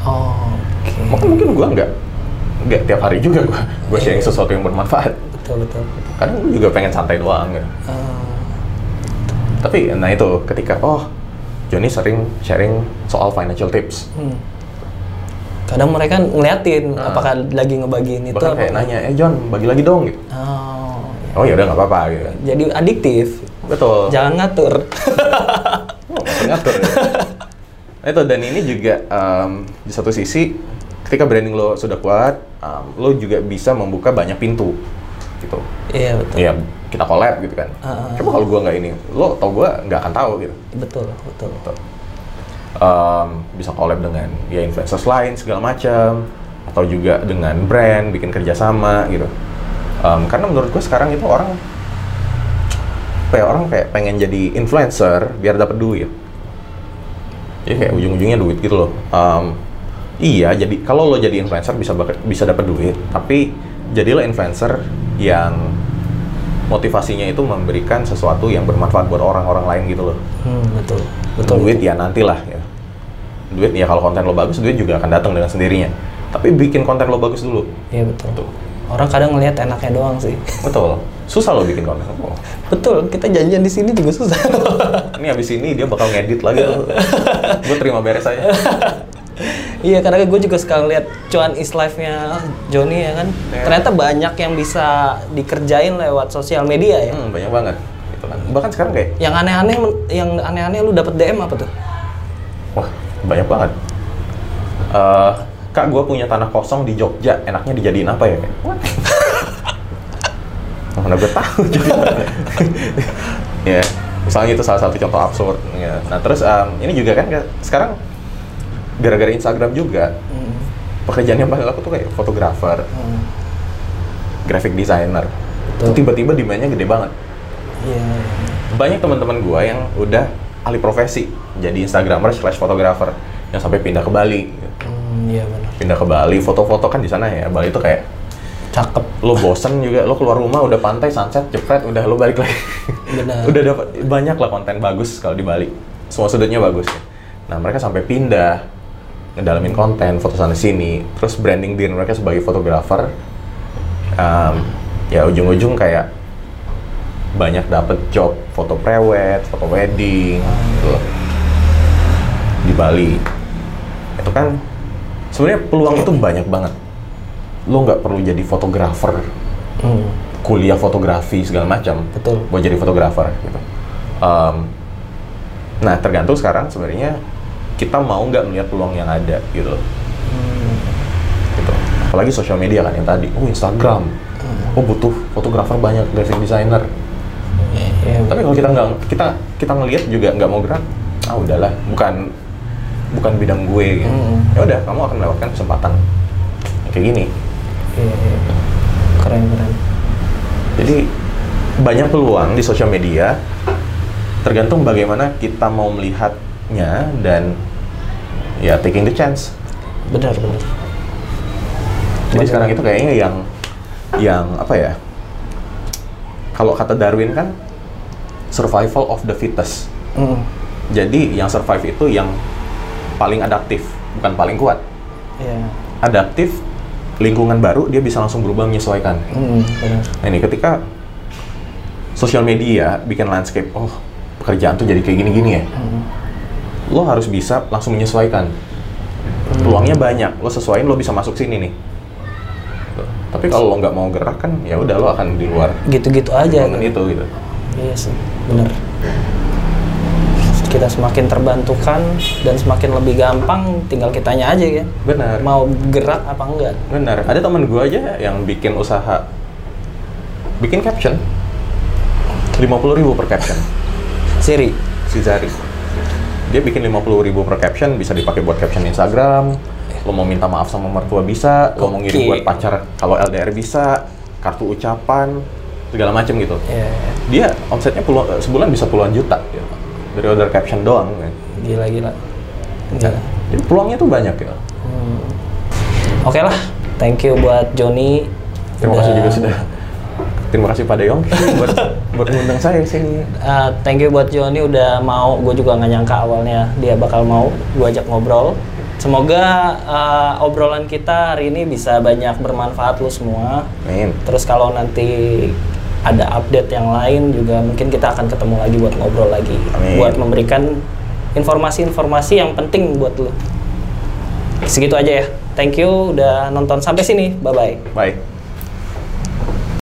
Oh, oke. Maka mungkin gue nggak nggak tiap hari juga gue gue Iya. sharing sesuatu yang bermanfaat. Betul betul. Kadang gue juga pengen santai doang gitu. Ah, Tapi nah itu ketika oh Joni sering sharing soal financial tips. hmm. Kadang mereka ngeliatin Ah. apakah lagi ngebagiin itu. Bahkan kayak nanya, eh John bagi lagi dong gitu. Oh, Oh ya udah nggak apa-apa gitu. jadi adiktif. Betul. Jangan ngatur. Oh, ngatur ya. Nah, itu dan ini juga em, di satu sisi ketika branding lo sudah kuat, em, lo juga bisa membuka banyak pintu gitu. Iya betul. Ya kita collab gitu kan. Ah. Coba kalau gua nggak ini, lo tau gua nggak akan tahu gitu. Betul betul. Gitu. Em, bisa collab dengan ya influencers lain segala macam atau juga dengan brand bikin kerjasama gitu. Em, karena menurut gue sekarang itu orang ya, orang kayak pengen jadi influencer biar dapat duit. Jadi kayak ujung-ujungnya duit gitu loh. Em, iya, jadi kalau lo jadi influencer bisa bisa dapat duit, tapi jadilah influencer yang motivasinya itu memberikan sesuatu yang bermanfaat buat orang-orang lain gitu loh Hmm, betul. Betul. duit ya nantilah ya duit ya kalau konten lo bagus duit juga akan datang dengan sendirinya tapi bikin konten lo bagus dulu Iya betul. Tuh. Orang kadang ngelihat enaknya doang sih. betul susah lo bikin konten oh, Betul, kita janjian di sini juga susah. ini habis ini dia bakal ngedit lagi gue terima beres aja iya, karena gue juga suka ngeliat cuan is life-nya Joni ya kan. Iya. Ternyata banyak yang bisa dikerjain lewat sosial media ya. hmm, banyak banget gitu kan bahkan sekarang kayak Yang aneh-aneh, yang aneh-aneh lu dapet DM apa tuh? wah banyak banget Eh, kak gue punya tanah kosong di Jogja. Enaknya dijadiin apa ya mana gue tahu juga. Ya misalnya itu salah satu contoh absurd. Ya. nah terus em, ini juga kan sekarang gara-gara Instagram juga Hmm. pekerjaan yang paling laku tuh kayak fotografer Hmm. graphic designer. Tiba-tiba demandnya gede banget. Iya. banyak teman-teman gua yang udah alih profesi jadi instagramer slash fotografer yang sampai pindah ke Bali. Hmm, iya benar. pindah ke Bali foto-foto kan di sana ya. Bali itu kayak Cakep. lo bosen juga lo keluar rumah udah pantai sunset jepret udah lo balik lagi. Benar. udah dapat banyak lah konten bagus kalau di Bali. Semua sudutnya bagus. Nah mereka sampai pindah ngedalamin konten foto sana sini. Terus branding diri mereka sebagai fotografer Em, ya ujung-ujung kayak banyak dapet job foto prewed foto wedding gitu di Bali. Itu kan sebenarnya peluang itu banyak banget lo nggak perlu jadi fotografer Hmm, kuliah fotografi segala macam betul. buat jadi fotografer gitu. Em, nah tergantung sekarang sebenarnya kita mau nggak melihat peluang yang ada gitu. Hmm, gitu. Apalagi sosial media kan yang tadi, oh Instagram, oh butuh fotografer banyak, graphic designer. Iya, Tapi kalau kita nggak kita kita ngelihat juga nggak mau gerak, ah udahlah, bukan bukan bidang gue gitu. Hmm. Ya udah, kamu akan melewatkan kesempatan kayak gini. iya, iya. Keren keren. Jadi banyak peluang di sosial media, tergantung bagaimana kita mau melihatnya dan ya taking the chance. Benar benar. Jadi sekarang itu kayaknya yang yang apa ya? Kalau kata Darwin kan survival of the fittest. Hmm, Jadi yang survive itu yang paling adaptif, bukan paling kuat. iya. Adaptif lingkungan baru dia bisa langsung berubah menyesuaikan. Benar. Nah ini ketika sosial media bikin landscape, oh pekerjaan tuh jadi kayak gini-gini ya. Hmm, lo harus bisa langsung menyesuaikan. Peluangnya banyak, lo sesuaiin lo bisa masuk sini nih. Tapi kalau lo nggak mau gerak kan, ya udah lo akan di luar Gitu-gitu aja. gitu. itu gitu. Iya sih, bener. Kita semakin terbantukan dan semakin lebih gampang, tinggal kitanya aja ya. Benar. Mau gerak apa enggak? Benar. Ada teman gue aja yang bikin usaha, bikin caption, 50.000 ribu per caption. Siri. si Zari. Dia bikin 50.000 ribu per caption, bisa dipakai buat caption Instagram. Lo mau minta maaf sama mertua bisa, lo mau ngirim buat pacar kalau LDR bisa, kartu ucapan, segala macem gitu. Ya, Dia omsetnya puluh, sebulan bisa puluhan juta gitu. Dari order caption doang. kan. gila-gila. Ya. Jadi peluangnya tuh banyak ya. Hmm. Oke lah, thank you buat Joni. Terima kasih juga sudah. Terima kasih pada Yong buat buat mengundang saya sini. Uh, thank you buat Joni udah mau, gue juga nggak nyangka awalnya dia bakal mau gue ajak ngobrol. Semoga uh, obrolan kita hari ini bisa banyak bermanfaat lu semua. Amin. Terus kalau nanti ada update yang lain juga mungkin kita akan ketemu lagi buat ngobrol lagi, Amin. buat memberikan informasi-informasi yang penting buat lu. Segitu aja ya. Thank you udah nonton sampai sini. Bye bye. Bye.